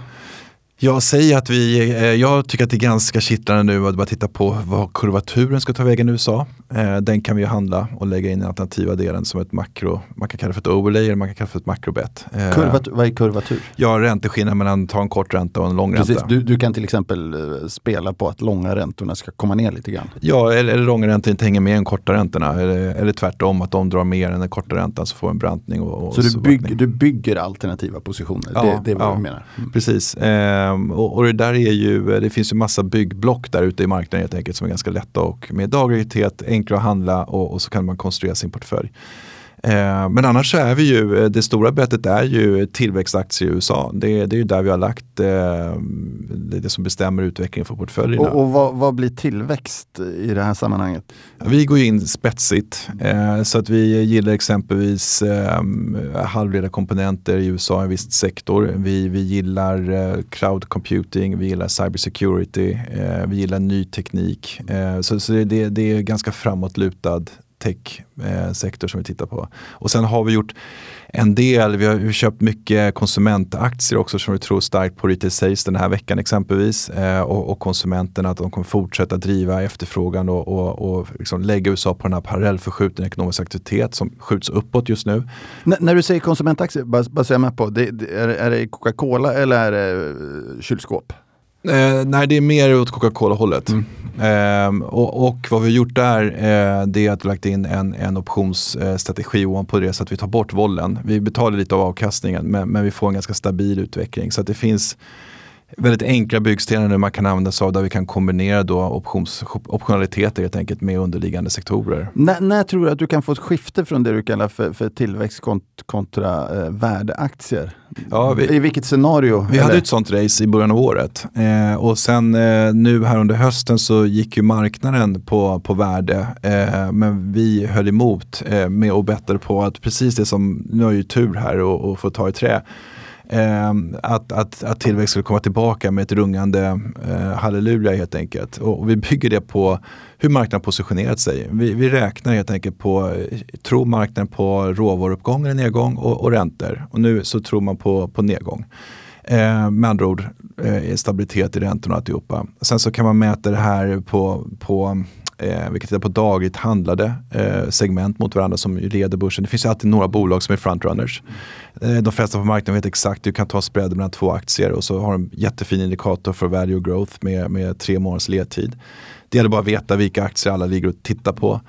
Jag säger att vi, eh, jag tycker att det är ganska kittlande nu att bara titta på vad kurvaturen ska ta vägen i USA. Eh, den kan vi handla och lägga in den alternativa delen som ett makro, man kan kalla det för ett overlay eller man kan kalla det för ett makrobet. Eh, vad är kurvatur? Ja, ränteskillnad mellan att ta en kort ränta och en lång Precis, ränta. Du, du, kan till exempel spela på att långa räntorna ska komma ner lite grann. Ja, eller, eller långa räntor inte hänger med än korta räntorna. Eller, eller tvärtom, att de drar mer än den korta räntan så får en brantning. Och, och så du, bygg, du bygger alternativa positioner? Ja, det, det är vad ja, du menar? Mm. Precis. Ehm, och, och, det där är ju, eh, det finns ju massa byggblock där ute i marknaden helt enkelt som är ganska lätta och med daglighet, enkla att handla och, och så kan man konstruera sin portfölj. Eh, men annars så är vi ju, eh, det stora bettet är ju tillväxtaktier i USA. Det, det är ju där vi har lagt, eh, det, det som bestämmer utvecklingen för portföljerna. Och, och vad, vad, blir tillväxt i det här sammanhanget? Vi går in spetsigt. Så att vi gillar exempelvis halvledarkomponenter i USA i en viss sektor. Vi, vi gillar cloud computing, vi gillar cybersecurity, vi gillar ny teknik. så så det, det är ganska framåtlutad techsektor som vi tittar på. Och sen har vi gjort en del, vi har köpt mycket konsumentaktier också som vi tror starkt på retail sales den här veckan exempelvis. Eh, och, och konsumenterna att de kommer fortsätta driva efterfrågan och, och, och liksom lägga USA på den här parallellförskjuten ekonomisk aktivitet som skjuts uppåt just nu. N när du säger konsumentaktier, bara, bara säga med på, det, det, är, är det Coca-Cola eller är det eh, kylskåp? Eh, nej, det är mer åt Coca-Cola-hållet. Mm. Eh, och, och, vad vi har gjort där eh, det är att vi lagt in en, en optionsstrategi ovanpå det så att vi tar bort vollen. Vi betalar lite av avkastningen men, men vi får en ganska stabil utveckling. Så att det finns väldigt enkla byggstenar nu man kan använda sig av där vi kan kombinera då options, optionaliteter helt enkelt med underliggande sektorer. N när tror du att du kan få ett skifte från det du kallar för, för tillväxt kont kontra eh, värdeaktier? Ja, vi, I vilket scenario? Vi eller? hade ett sånt race i början av året eh, och sen eh, nu här under hösten så gick ju marknaden på, på värde eh, men vi höll emot eh, med och bettade på att precis det som, nu har ju tur här och, och få ta i trä Eh, att, att, att tillväxt skulle komma tillbaka med ett rungande eh, halleluja helt enkelt. Och, och, vi bygger det på hur marknaden positionerat sig. Vi, vi räknar helt enkelt på, eh, tror marknaden på råvaruuppgång eller nedgång och, och räntor. Och nu så tror man på, på nedgång. Eh, med andra ord eh, stabilitet i räntorna och alltihopa. Sen så kan man mäta det här på, på Eh, vi kan titta på dagligt handlade eh, segment mot varandra som leder börsen. Det finns ju alltid några bolag som är frontrunners. Eh, de flesta på marknaden vet exakt, du kan ta spreaden mellan två aktier och så har de jättefin indikator för value growth med, med tre månaders ledtid. Det gäller bara att veta vilka aktier alla ligger och tittar på.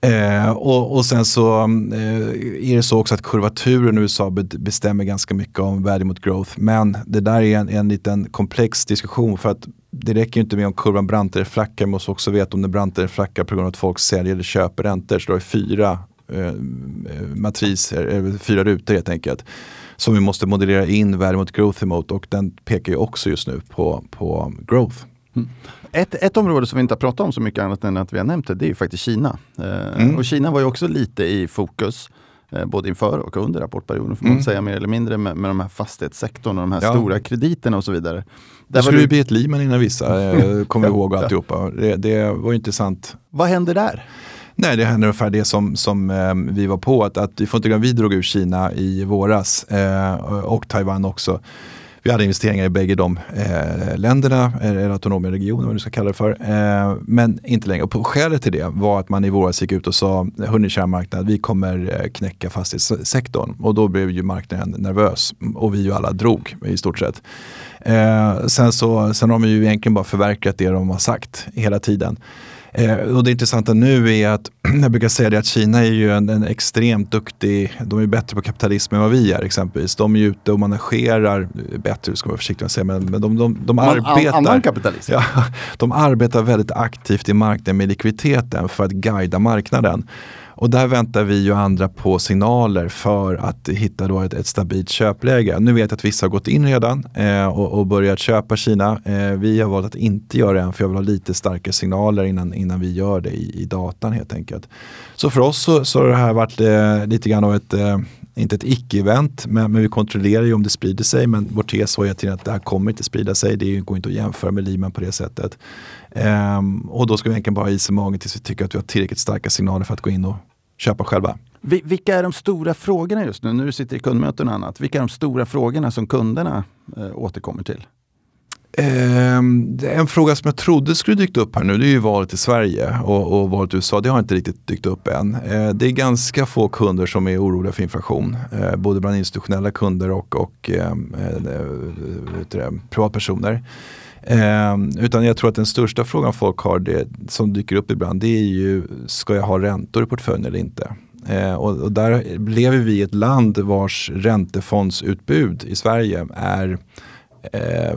Eh, och, och, sen så eh, är det så också att kurvaturen i USA bestämmer ganska mycket om value mot growth. Men det där är en, en liten komplex diskussion för att det räcker inte med om kurvan brantar eller flackar, man måste också veta om den brantar eller flackar på grund av att folk säljer eller köper räntor. Så det är fyra eh, matriser, fyra rutor helt enkelt. Som vi måste modellera in värde mot growth emot och den pekar ju också just nu på, på growth. Mm. Ett, ett område som vi inte har pratat om så mycket annat än att vi har nämnt det, det är ju faktiskt Kina. Eh, mm. Och Kina var ju också lite i fokus. Eh, både inför och under rapportperioden får man mm. säga mer eller mindre med, med de här fastighetssektorn och de här ja. stora krediterna och så vidare. Där det skulle ju bli ett Lehman innan vissa <laughs> eh, kommer ihåg alltihopa. Det, det var intressant. Vad händer där? Nej, det händer ungefär det som, som eh, vi var på. Att, att vi får inte glömma, vi drog ur Kina i våras eh, och Taiwan också. Vi hade investeringar i bägge de eh, länderna, eh, eller autonoma regioner vad du ska kalla det för. Eh, men inte längre. Och skälet till det var att man i våras gick ut och sa, hörni kära marknad, vi kommer eh, knäcka fastighetssektorn. Och då blev ju marknaden nervös och vi ju alla drog i stort sett. Eh, sen, så, sen har de ju egentligen bara förverkat det de har sagt hela tiden. Eh, och det intressanta nu är att, <clears throat> jag brukar säga det att Kina är ju en, en, extremt duktig, de är bättre på kapitalism än vad vi är exempelvis. De är ute och managerar, bättre ska man vara försiktig med att säga, men, men de, de, de arbetar. Annan kapitalism? Ja, <laughs> de arbetar väldigt aktivt i marknaden med likviditeten för att guida marknaden. Och där väntar vi och andra på signaler för att hitta då ett, ett stabilt köpläge. Nu vet jag att vissa har gått in redan eh, och, och, börjat köpa Kina. Eh, vi har valt att inte göra det än för jag vill ha lite starkare signaler innan, innan vi gör det i, i datan helt enkelt. Så för oss så, så har det här varit eh, lite grann av ett eh, inte ett icke-event, men, men, vi kontrollerar ju om det sprider sig. Men vår tes var ju att det här kommer inte sprida sig. Det går inte att jämföra med Lehman på det sättet. Ehm, och då ska vi egentligen bara ha is i magen tills vi tycker att vi har tillräckligt starka signaler för att gå in och köpa själva. Vilka är de stora frågorna just nu, när du sitter i kundmöten och annat? Vilka är de stora frågorna som kunderna eh, återkommer till? Ehm, en fråga som jag trodde skulle dykt upp här nu, det är ju valet i Sverige och, och valet i USA. Det har inte riktigt dykt upp än. Ehm, det är ganska få kunder som är oroliga för inflation. Eh, både bland institutionella kunder och, och ehm, eh, eh, privatpersoner. Eh, utan jag tror att den största frågan folk har, det, som dyker upp ibland, det är ju ska jag ha räntor i portföljen eller inte? Eh, och, och, där lever vi i ett land vars räntefondsutbud i Sverige är eh,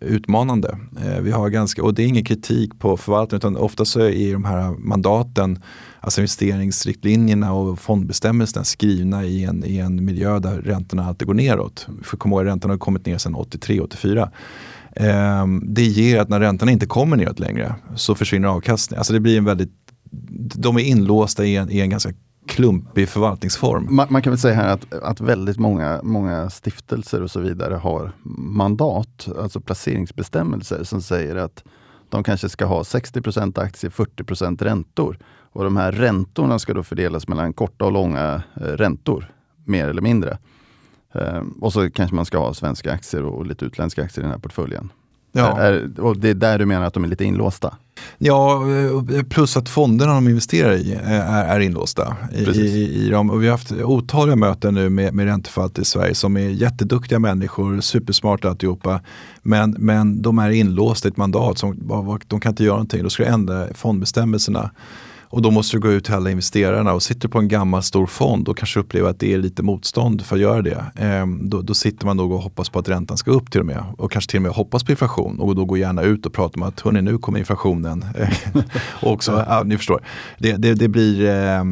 utmanande. Eh, vi har ganska, och det är ingen kritik på förvaltningen utan ofta så är de här mandaten alltså investeringsriktlinjerna och fondbestämmelserna skrivna i en, i en miljö där räntorna alltid går neråt. För kom ihåg, räntorna har kommit ner sedan 83-84. Ehm, det ger att när räntorna inte kommer neråt längre så försvinner avkastningen. Alltså det blir en väldigt, de är inlåsta i en, i en ganska klumpig förvaltningsform. Man, man, kan väl säga här att, att väldigt många, många stiftelser och så vidare har mandat, alltså placeringsbestämmelser som säger att de kanske ska ha 60% aktier, 40% räntor. Och de här räntorna ska då fördelas mellan korta och långa eh, räntor, mer eller mindre. Eh, och så kanske man ska ha svenska aktier och lite utländska aktier i den här portföljen. Ja. Är, och det är där du menar att de är lite inlåsta? Ja, eh, plus att fonderna de investerar i eh, är, är inlåsta. I, i, i dem. Och vi har haft otaliga möten nu med, med ränteförvaltare i Sverige som är jätteduktiga människor, supersmarta alltihopa. Men, men de är inlåsta i ett mandat, som, de kan inte göra någonting. Då ska det ändra fondbestämmelserna. Och då måste du gå ut till alla investerarna och sitter på en gammal stor fond och kanske upplever att det är lite motstånd för att göra det. Eh, då, då, sitter man nog och hoppas på att räntan ska upp till och med. Och kanske till och med hoppas på inflation. Och då går gärna ut och pratar om att hörni nu kommer inflationen. <laughs> och också, ja, ni förstår, det, det, det blir eh,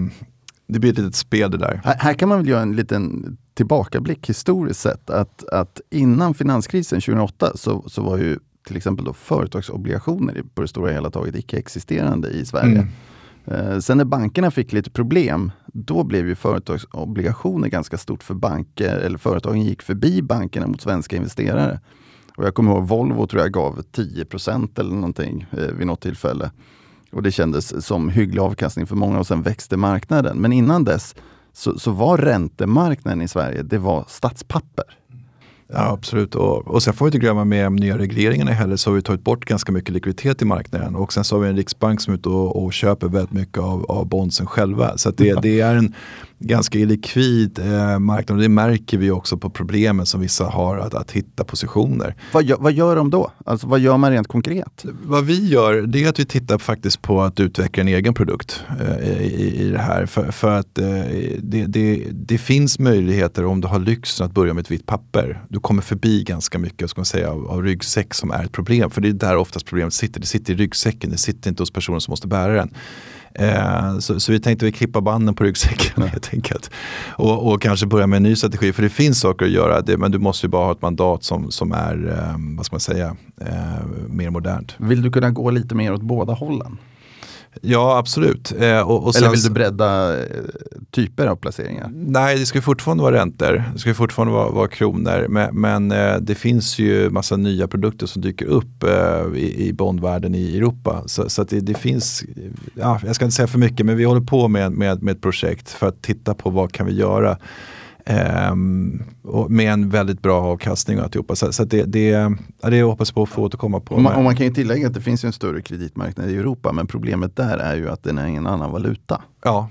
det blir ett litet spel det där. Här, här, kan man väl göra en liten tillbakablick historiskt sett. Att, att innan finanskrisen 2008 så, så var ju till exempel då företagsobligationer på det stora hela taget icke-existerande i Sverige. Mm. Eh, sen när bankerna fick lite problem, då blev ju företagsobligationer ganska stort för banker, eller företagen gick förbi bankerna mot svenska investerare. Och jag kommer ihåg Volvo tror jag gav 10% eller någonting eh, vid något tillfälle. Och det kändes som hygglig avkastning för många och sen växte marknaden. Men innan dess så, så var räntemarknaden i Sverige, det var statspapper. Ja, absolut. Och, och sen får vi inte glömma med de nya regleringarna heller så har vi tagit bort ganska mycket likviditet i marknaden. Och sen så har vi en riksbank som är ute och, och köper väldigt mycket av, av bondsen själva. Så det, det är en ganska illikvid eh, marknad och det märker vi också på problemen som vissa har att, att hitta positioner. Vad gör, vad gör de då? Alltså, vad gör man rent konkret? Vad vi gör det är att vi tittar faktiskt på att utveckla en egen produkt eh, i, i det här. För, för att eh, det, det, det, finns möjligheter om du har lyxen att börja med ett vitt papper. Du kommer förbi ganska mycket ska man säga, av, av ryggsäck som är ett problem. För det är där oftast problemet sitter. Det sitter i ryggsäcken, det sitter inte hos personen som måste bära den. Eh, så, så, vi tänkte vi klippa banden på ryggsäcken <laughs> helt enkelt. Och, och, kanske börja med en ny strategi, för det finns saker att göra, det, men du måste ju bara ha ett mandat som, som är, eh, vad ska man säga, eh, mer modernt. Vill du kunna gå lite mer åt båda hållen? Ja, absolut. Eh, och, och Eller vill du bredda eh, typer av placeringar? Nej, det ska fortfarande vara räntor. Det ska fortfarande vara, vara kronor. Men, men eh, det finns ju massa nya produkter som dyker upp eh, i, i bondvärlden i Europa. Så, så det, det, finns, ja, jag ska inte säga för mycket, men vi håller på med, med, med ett projekt för att titta på vad kan vi göra Um, med en väldigt bra avkastning och alltihopa. Så, så det, det, det jag hoppas på att få återkomma på. Och man, och man kan ju tillägga att det finns en större kreditmarknad i Europa men problemet där är ju att den är en annan valuta. Ja,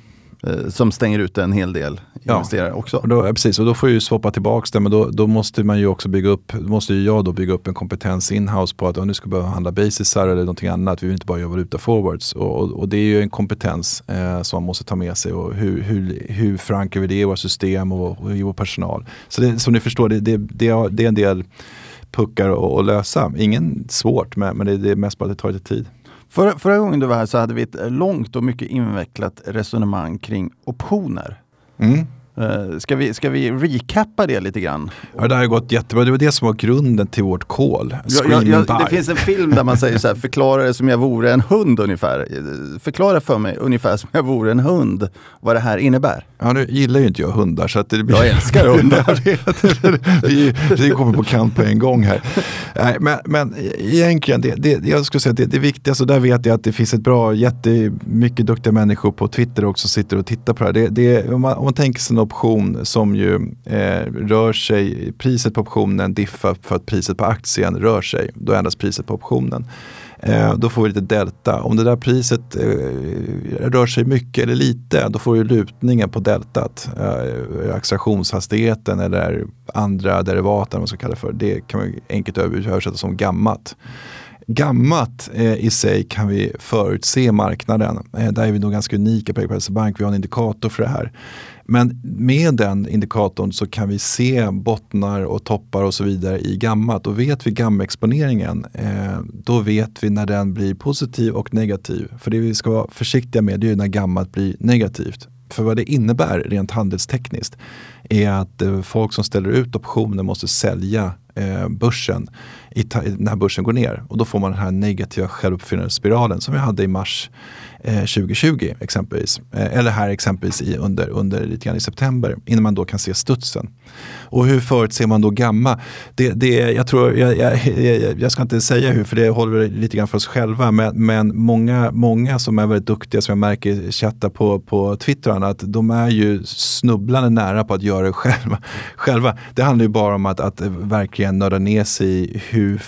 som stänger ut en hel del investerare ja. också. Och då, precis, och då får jag ju swappa tillbaka det men då, då, måste man ju också bygga upp, måste ju jag då bygga upp en kompetens inhouse på att oh, nu ska behöva handla basisar eller någonting annat. Vi vill inte bara göra valuta forwards. Och, och, och det är ju en kompetens eh, som man måste ta med sig och hur, hur, hur förankrar vi det i våra system och, och i vår personal. Så det, som ni förstår, det, det, det, det är en del puckar att lösa. Ingen svårt men, men det, det är mest bara att det tar lite tid. Förra, förra gången du var här så hade vi ett långt och mycket invecklat resonemang kring optioner. Mm. Uh, ska, vi, ska vi recappa det lite grann? Ja, det har gått jättebra. Det var det som var grunden till vårt call. Ja, ja, det finns en film där man säger så här, förklara det som jag vore en hund ungefär. Förklara för mig ungefär som jag vore en hund vad det här innebär. Ja, nu gillar ju inte jag hundar så att det blir... Jag älskar hundar. <laughs> vi, vi kommer på kant på en gång här. Nej, men, men egentligen, det, det, jag skulle säga att det, det viktigaste, där vet jag att det finns ett bra, jättemycket duktiga människor på Twitter också som sitter och tittar på det här. Det, det, om, man, om man tänker sig option som ju eh, rör sig, priset på optionen diffar för att priset på aktien rör sig, då ändras priset på optionen. Eh, då får vi lite delta. Om det där priset eh, rör sig mycket eller lite, då får du lutningen på deltat. Eh, accelerationshastigheten eller andra derivat, vad man ska kalla det för. Det kan man enkelt översätta som gammat. Gammalt eh, i sig kan vi förutse marknaden. Eh, där är vi nog ganska unika på Erik Bank. Vi har en indikator för det här. Men med den indikatorn så kan vi se bottnar och toppar och så vidare i gammalt. Och vet vi gammaexponeringen eh, då vet vi när den blir positiv och negativ. För det vi ska vara försiktiga med det är när gammalt blir negativt. För vad det innebär rent handelstekniskt är att eh, folk som ställer ut optioner måste sälja eh, börsen i när börsen går ner. Och då får man den här negativa självuppfyllande spiralen som vi hade i mars Eh, 2020 exempelvis. Eh, eller här exempelvis i, under, under lite grann i september innan man då kan se studsen. Och hur förutser man då gamma? Det, det, jag, tror, jag, jag, jag, ska inte säga hur för det håller vi lite grann för oss själva men, men många, många som är väldigt duktiga som jag märker chattar på, på Twitter och annat, de är ju snubblande nära på att göra det själva. <laughs> själva. Det handlar ju bara om att, att verkligen nörda ner sig i hur,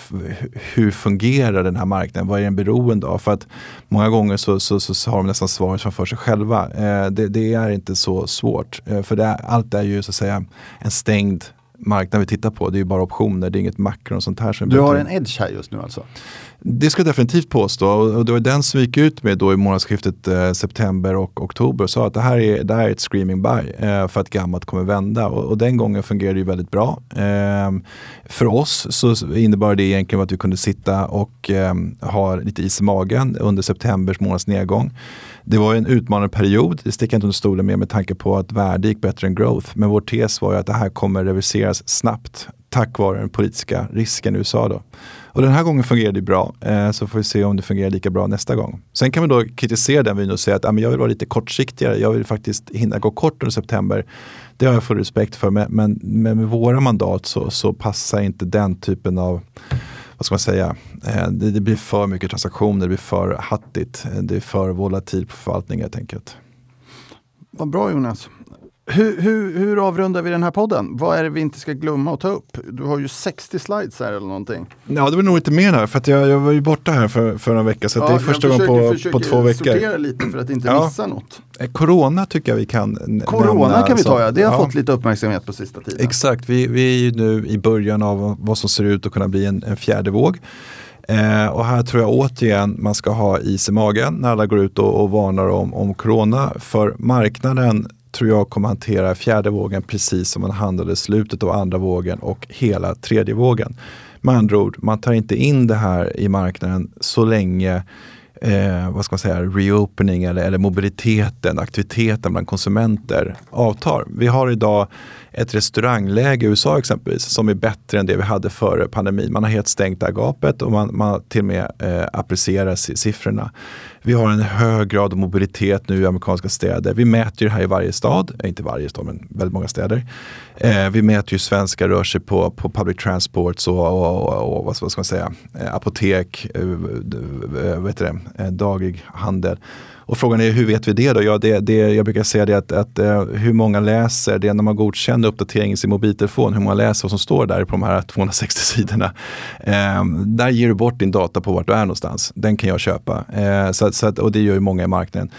hur fungerar den här marknaden, vad är den beroende av? För att många gånger så, så, så har de nästan svaret framför sig själva. Eh, det, det, är inte så svårt. Eh, för är, allt är ju så att säga en stängd marknad vi tittar på. Det är ju bara optioner, det är inget makro och sånt här. Som du har en edge här just nu alltså? Det ska jag definitivt påstå och det var den som vi gick ut med då i månadsskiftet eh, september och oktober och sa att det här är, det här är ett screaming buy eh, för att gammalt kommer vända och, och, den gången fungerade det väldigt bra. Eh, för oss så innebar det egentligen att vi kunde sitta och eh, ha lite is i magen under septembers månads nedgång. Det var en utmanande period, det sticker jag inte under stolen med med tanke på att värde gick bättre än growth. Men vår tes var ju att det här kommer reverseras snabbt tack vare den politiska risken i USA. Då. Och den här gången fungerade det bra, eh, så får vi se om det fungerar lika bra nästa gång. Sen kan vi då kritisera den vyn och säga att ah, men jag vill vara lite kortsiktigare, jag vill faktiskt hinna gå kort under september. Det har jag full respekt för, men, men, men med våra mandat så, så passar inte den typen av vad ska man säga, eh, det, det, blir för mycket transaktioner, det blir för hattigt, eh, det är för volatilt på förvaltning helt enkelt. Vad bra Jonas. Hur, hur, hur avrundar vi den här podden? Vad är det vi inte ska glömma att ta upp? Du har ju 60 slides här eller någonting. Ja, det var nog inte mer här för jag, jag var ju borta här för, för en vecka så ja, det är första gången på, på två veckor. Jag sortera lite för att inte ja. missa något. Eh, corona tycker jag vi kan Corona nämna, kan vi ta ja, det har ja. fått lite uppmärksamhet på sista tiden. Exakt, vi, vi är ju nu i början av vad som ser ut att kunna bli en, en fjärde våg. Eh, och här tror jag återigen man ska ha is i magen när alla går ut och, och varnar om, om corona. För marknaden tror jag kommer hantera fjärde vågen precis som man handlade slutet av andra vågen och hela tredje vågen. Med andra ord, man tar inte in det här i marknaden så länge eh, vad ska man säga, reopening eller, eller mobiliteten, aktiviteten bland konsumenter avtar. Vi har idag ett restaurangläge i USA exempelvis som är bättre än det vi hade före pandemin. Man har helt stängt det här gapet och man, man till och med eh, applicerar siffrorna. Vi har en hög grad av mobilitet nu i amerikanska städer. Vi mäter ju det här i varje stad, eh, inte varje stad men väldigt många städer. Eh, vi mäter ju svenskar rör sig på, på public transports och, och, och, och vad ska man säga, eh, apotek, eh, eh vet det, eh, daglig handel. Och frågan är hur vet vi det då? Ja, det, det, jag brukar säga det att, att uh, hur många läser det när man godkänner uppdateringen i sin mobiltelefon, hur många läser vad som står där på de här 260 sidorna. Uh, där ger du bort din data på vart du är någonstans. Den kan jag köpa. Uh, så, så att, och det gör ju många i marknaden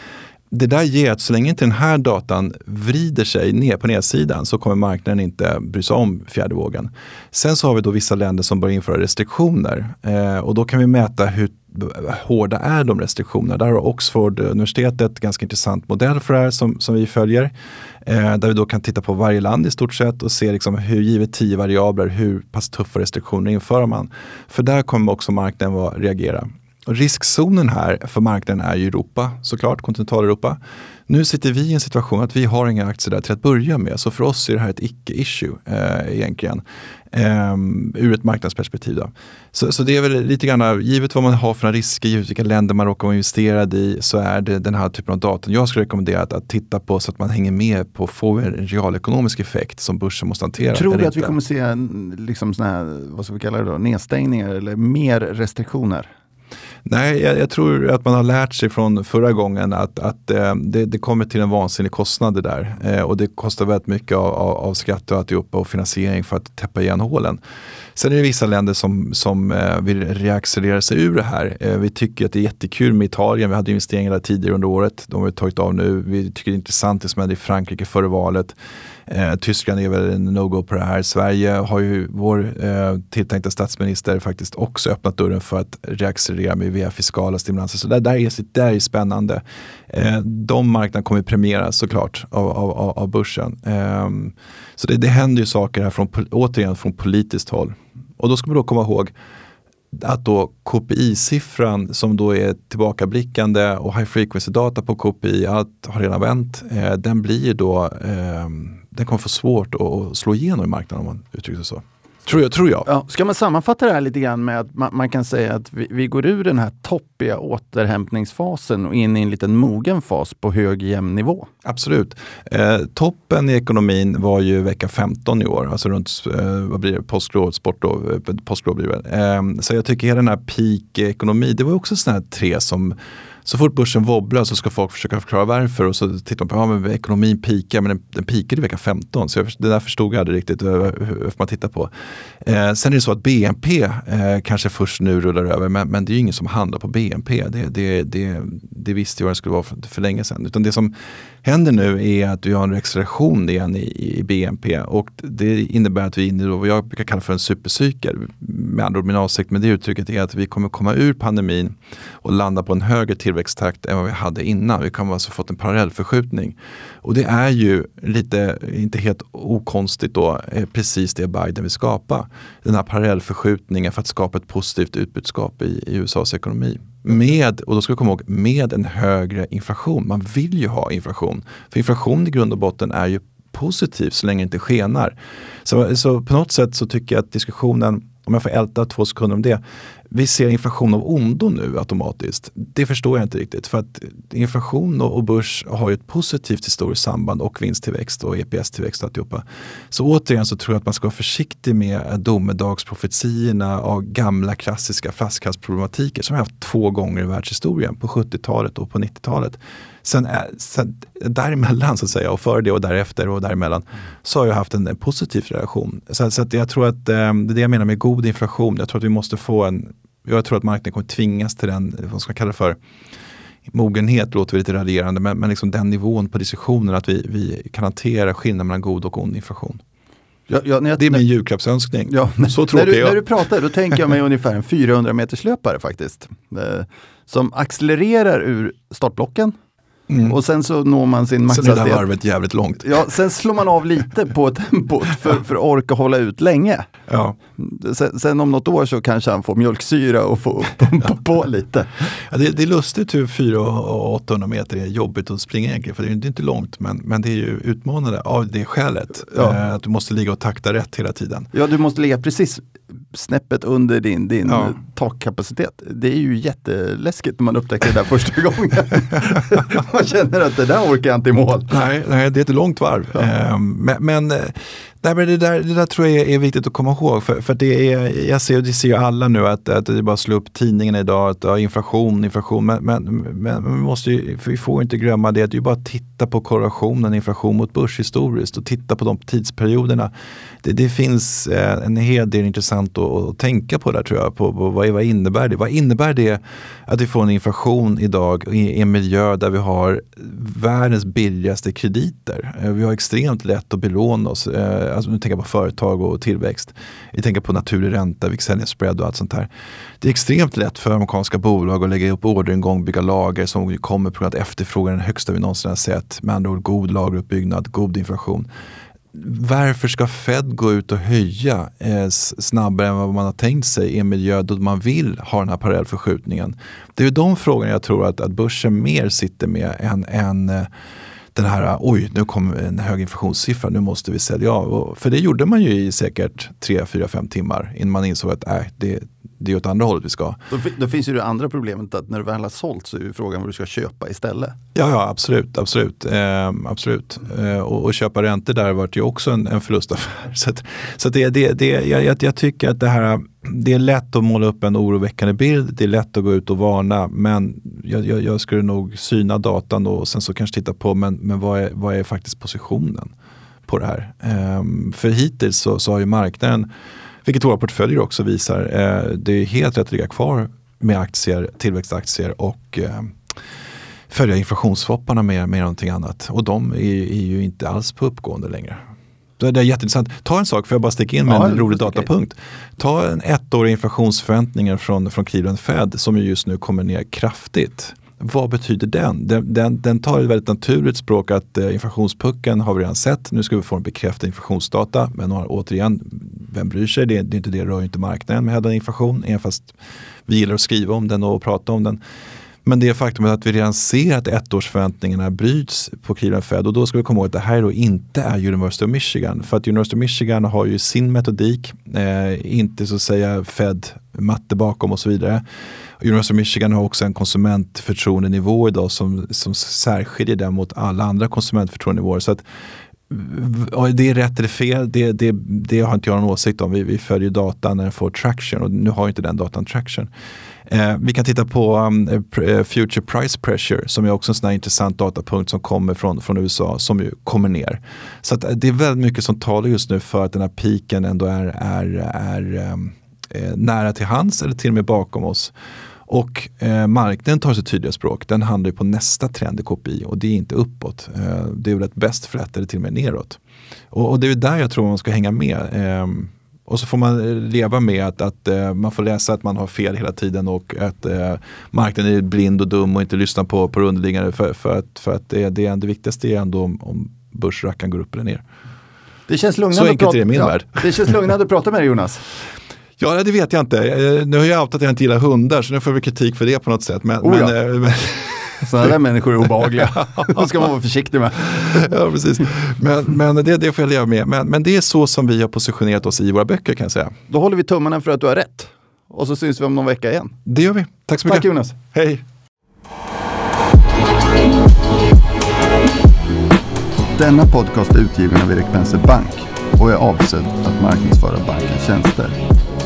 det där ger att så länge inte den här datan vrider sig ner på nedsidan så kommer marknaden inte bry sig om fjärde vågen. Sen så har vi då vissa länder som börjar införa restriktioner eh, och då kan vi mäta hur hårda är de restriktionerna. Där har Oxford universitetet ganska intressant modell för det här som, som vi följer. Eh, där vi då kan titta på varje land i stort sett och se liksom hur givet tio variabler hur pass tuffa restriktioner inför man. För där kommer också marknaden att reagera. Och riskzonen här för marknaden är ju Europa, såklart, kontinentaleuropa. Nu sitter vi i en situation att vi har inga aktier där till att börja med. Så för oss är det här ett icke-issue eh, egentligen. Eh, ur ett marknadsperspektiv. Då. Så, så det är väl lite grann, givet vad man har för risker, givet vilka länder man råkar vara investerad i, så är det den här typen av data jag skulle rekommendera att, att titta på så att man hänger med på att få en realekonomisk effekt som börsen måste hantera. Tror du att inte. vi kommer se liksom såna här, vad ska vi kalla det då, nedstängningar eller mer restriktioner? Nej, jag, jag, tror att man har lärt sig från förra gången att, att eh, det, det, kommer till en vansinnig kostnad det där. Eh, och det kostar väldigt mycket av, av, av skatt och alltihopa och finansiering för att täppa igen hålen. Sen är det vissa länder som, som eh, vill reaccelerera sig ur det här. Eh, vi tycker att det är jättekul med Italien. Vi hade investeringar där tidigare under året. De har vi tagit av nu. Vi tycker det är intressant det som hände i Frankrike före valet. Eh, Tyskland är väl en no-go på det här. Sverige har ju vår eh, tilltänkta statsminister faktiskt också öppnat dörren för att reaccelerera med via fiskala stimulanser. Så det där är, det där är spännande. Eh, de marknaderna kommer premieras såklart av, av, av börsen. Eh, så det, det händer ju saker här från, återigen från politiskt håll. Och då ska man då komma ihåg att då KPI-siffran som då är tillbakablickande och high frequency data på KPI, allt har redan vänt, eh, den blir då, eh, den kommer få svårt att slå igenom i marknaden om man uttrycker sig så. Tror jag. Tror jag. Ja, ska man sammanfatta det här lite grann med att man, man kan säga att vi, vi, går ur den här toppiga återhämtningsfasen och in i en liten mogen fas på hög jämn nivå? Absolut. Eh, toppen i ekonomin var ju vecka 15 i år, alltså runt eh, vad blir det, påsklov, sportlov, eh, påsklov blir det. Eh, så jag tycker hela den här peak-ekonomi, det var också sådana här tre som så fort börsen wobblar så ska folk försöka förklara varför och så tittar man på, ja men ekonomin pikar, men den, den pikade i vecka 15. Så jag, det där förstod jag aldrig riktigt eh, hur man tittar på. Eh, sen är det så att BNP eh, kanske först nu rullar över, men, men det är ju ingen som handlar på BNP. Det, det, det, det visste jag det skulle vara för, för länge sedan. Utan det som händer nu är att vi har en acceleration igen i, i BNP och det innebär att vi är inne i vad jag brukar kalla för en supercykel. Med andra ord, min avsikt med det uttrycket är att vi kommer komma ur pandemin och landa på en högre tillväxttakt än vad vi hade innan. Vi kommer alltså fått en parallellförskjutning. Och det är ju lite, inte helt okonstigt då, eh, precis det Biden vill skapa. Den här parallellförskjutningen för att skapa ett positivt utbudskap i, i USAs ekonomi med, och då ska vi komma ihåg, med en högre inflation. Man vill ju ha inflation. För inflation i grund och botten är ju positiv så länge det inte skenar. Så, så på något sätt så tycker jag att diskussionen, om jag får älta två sekunder om det, vi ser inflation av ondo nu automatiskt. Det förstår jag inte riktigt. För att inflation och börs har ju ett positivt historiskt samband och vinsttillväxt och EPS-tillväxt och alltihopa. Så återigen så tror jag att man ska vara försiktig med eh, domedagsprofetiorna av gamla klassiska flaskhalsproblematiker som vi haft två gånger i världshistorien, på 70-talet och på 90-talet. Sen, sen däremellan så att säga och före det och därefter och däremellan så har jag haft en, positiv relation. Så, så att jag tror att eh, det är det jag menar med god inflation. Jag tror att vi måste få en, jag tror att marknaden kommer tvingas till den, vad ska man kalla det för, mogenhet låter lite raderande, men, men liksom den nivån på diskussionen att vi, vi kan hantera skillnaden mellan god och ond inflation. Ja, ja, jag, det är min julklappsönskning. Ja, <laughs> så när, du, när du pratar, då tänker jag mig ungefär en 400 meters löpare faktiskt. Eh, som accelererar ur startblocken Mm. Och sen så når man sin maxhastighet. Sen är det varvet jävligt långt. Ja, sen slår man av lite på tempot för, för att orka hålla ut länge. Ja. Sen, sen om något år så kanske han får mjölksyra och får <laughs> pumpa på lite. Ja, det, det, är lustigt hur 400 och 800 meter är jobbigt att springa egentligen. För det är inte långt men, men det är ju utmanande av det skälet. Ja. Eh, att du måste ligga och takta rätt hela tiden. Ja, du måste ligga precis snäppet under din, din ja. takkapacitet. Det är ju jätteläskigt när man upptäcker det där första <laughs> gången. man känner att det där orkar jag inte i mål. Nej, nej det är ett långt varv. Ja. Ehm, men, men eh, Nej, men det, där, det där tror jag är viktigt att komma ihåg. För, för det är, jag ser, det ser ju alla nu att, att det bara slår upp tidningarna idag, att ja, inflation, inflation. Men, men, men vi, måste ju, vi får inte glömma det, att det är bara att titta på korrelationen inflation mot börs historiskt och titta på de tidsperioderna. Det, det finns eh, en hel del intressant att, att, tänka på där tror jag. På, på vad, vad innebär det? Vad innebär det att vi får en inflation idag i, i en miljö där vi har världens billigaste krediter? Eh, vi har extremt lätt att belåna oss. Eh, Eh, alltså nu tänker jag på företag och tillväxt. Vi tänker på naturlig ränta, vi spread och allt sånt där. Det är extremt lätt för amerikanska bolag att lägga upp orderingång, bygga lager som kommer på grund av att efterfrågan är den högsta vi någonsin har sett. Med andra ord god lageruppbyggnad, god inflation varför ska Fed gå ut och höja eh, snabbare än vad man har tänkt sig i en miljö då man vill ha den här parallellförskjutningen? Det är de frågorna jag tror att, att börsen mer sitter med än, än eh, den här, oj nu kom en hög inflationssiffra, nu måste vi sälja av. För det gjorde man ju i säkert 3, 4, 5 timmar innan man insåg att äh, det, det är åt andra hållet vi ska. Då, då, finns ju det andra problemet att när du väl har sålt så är ju frågan vad du ska köpa istället. Ja, ja absolut. absolut, eh, absolut. Eh, och, och, köpa räntor där vart ju också en, en förlustaffär. <laughs> Så, att, så att det, det, det, jag, jag, jag tycker att det här det är lätt att måla upp en oroväckande bild, det är lätt att gå ut och varna men jag, jag, jag skulle nog syna datan och sen så kanske titta på men, men vad, är, vad är faktiskt positionen på det här. Um, för hittills så, så har ju marknaden vilket våra portföljer också visar. Eh, det är helt rätt att ligga kvar med aktier, tillväxtaktier och eh, följa inflationsswapparna mer med någonting annat. Och de är, är, ju inte alls på uppgående längre. Det är jätteintressant. Ta en sak, för jag bara sticka in med Ja, en rolig datapunkt. Ta en ettårig inflationsförväntningar från, från Cleveland Fed som ju just nu kommer ner kraftigt. Vad betyder den? Den, den, den tar ett väldigt naturligt språk att eh, inflationspucken har vi redan sett. Nu ska vi få en bekräftad inflationsdata. Men återigen, vem bryr sig? Det, det är inte det, rör ju inte marknaden med hävdad inflation. Även fast vi gillar att skriva om den och prata om den. Men det faktumet att vi redan ser att ettårsförväntningarna bryts på Cleveland Fed och då ska vi komma ihåg att det här då inte är University of Michigan. För att University of Michigan har ju sin metodik, eh, inte så att säga Fed matte bakom och så vidare. University of Michigan har också en konsumentförtroendenivå idag som, som särskiljer den mot alla andra konsumentförtroendenivåer. Så att, det är rätt eller fel, det, det, det har inte jag någon åsikt om. Vi, vi följer datan när den får traction och nu har inte den datan traction. Eh, vi kan titta på um, eh, Future Price Pressure som är också en sån här intressant datapunkt som kommer från, från USA som ju kommer ner. Så att, eh, det är väldigt mycket som talar just nu för att den här piken ändå är, är, är um, nära till hands eller till och med bakom oss. Och eh, marknaden tar sitt tydliga språk. Den handlar ju på nästa trend i KPI och det är inte uppåt. Eh, det är väl ett bäst flätt eller till och med neråt. Och, och det är där jag tror man ska hänga med. Ehm, och så får man eh, leva med att, att eh, man får läsa att man har fel hela tiden och att eh, marknaden är blind och dum och inte lyssnar på, på underliggande. För, för att, för att det, det, det viktigaste är ändå om, om börsrackaren går upp eller ner. Det känns lugnande Så att enkelt prata- är det i min värld. Det känns lugnande att prata med dig Jonas. Ja, det vet jag inte. Eh, Nu har jag outat att jag inte gillar hundar så nu får vi kritik för det på något sätt. Men, Oh ja. men, eh, men, Sådana där människor är obehagliga. <laughs> <laughs> De ska man vara försiktig med. ja, precis. men, men det, det får jag leva med. Men, men det är så som vi har positionerat oss i våra böcker kan jag säga. Då håller vi tummarna för att du har rätt. Och så syns vi om någon vecka igen. Det gör vi. Tack så mycket. Tack Jonas. Hej. Denna podcast är utgiven av Erik Penser Bank och är avsedd att marknadsföra bankens tjänster.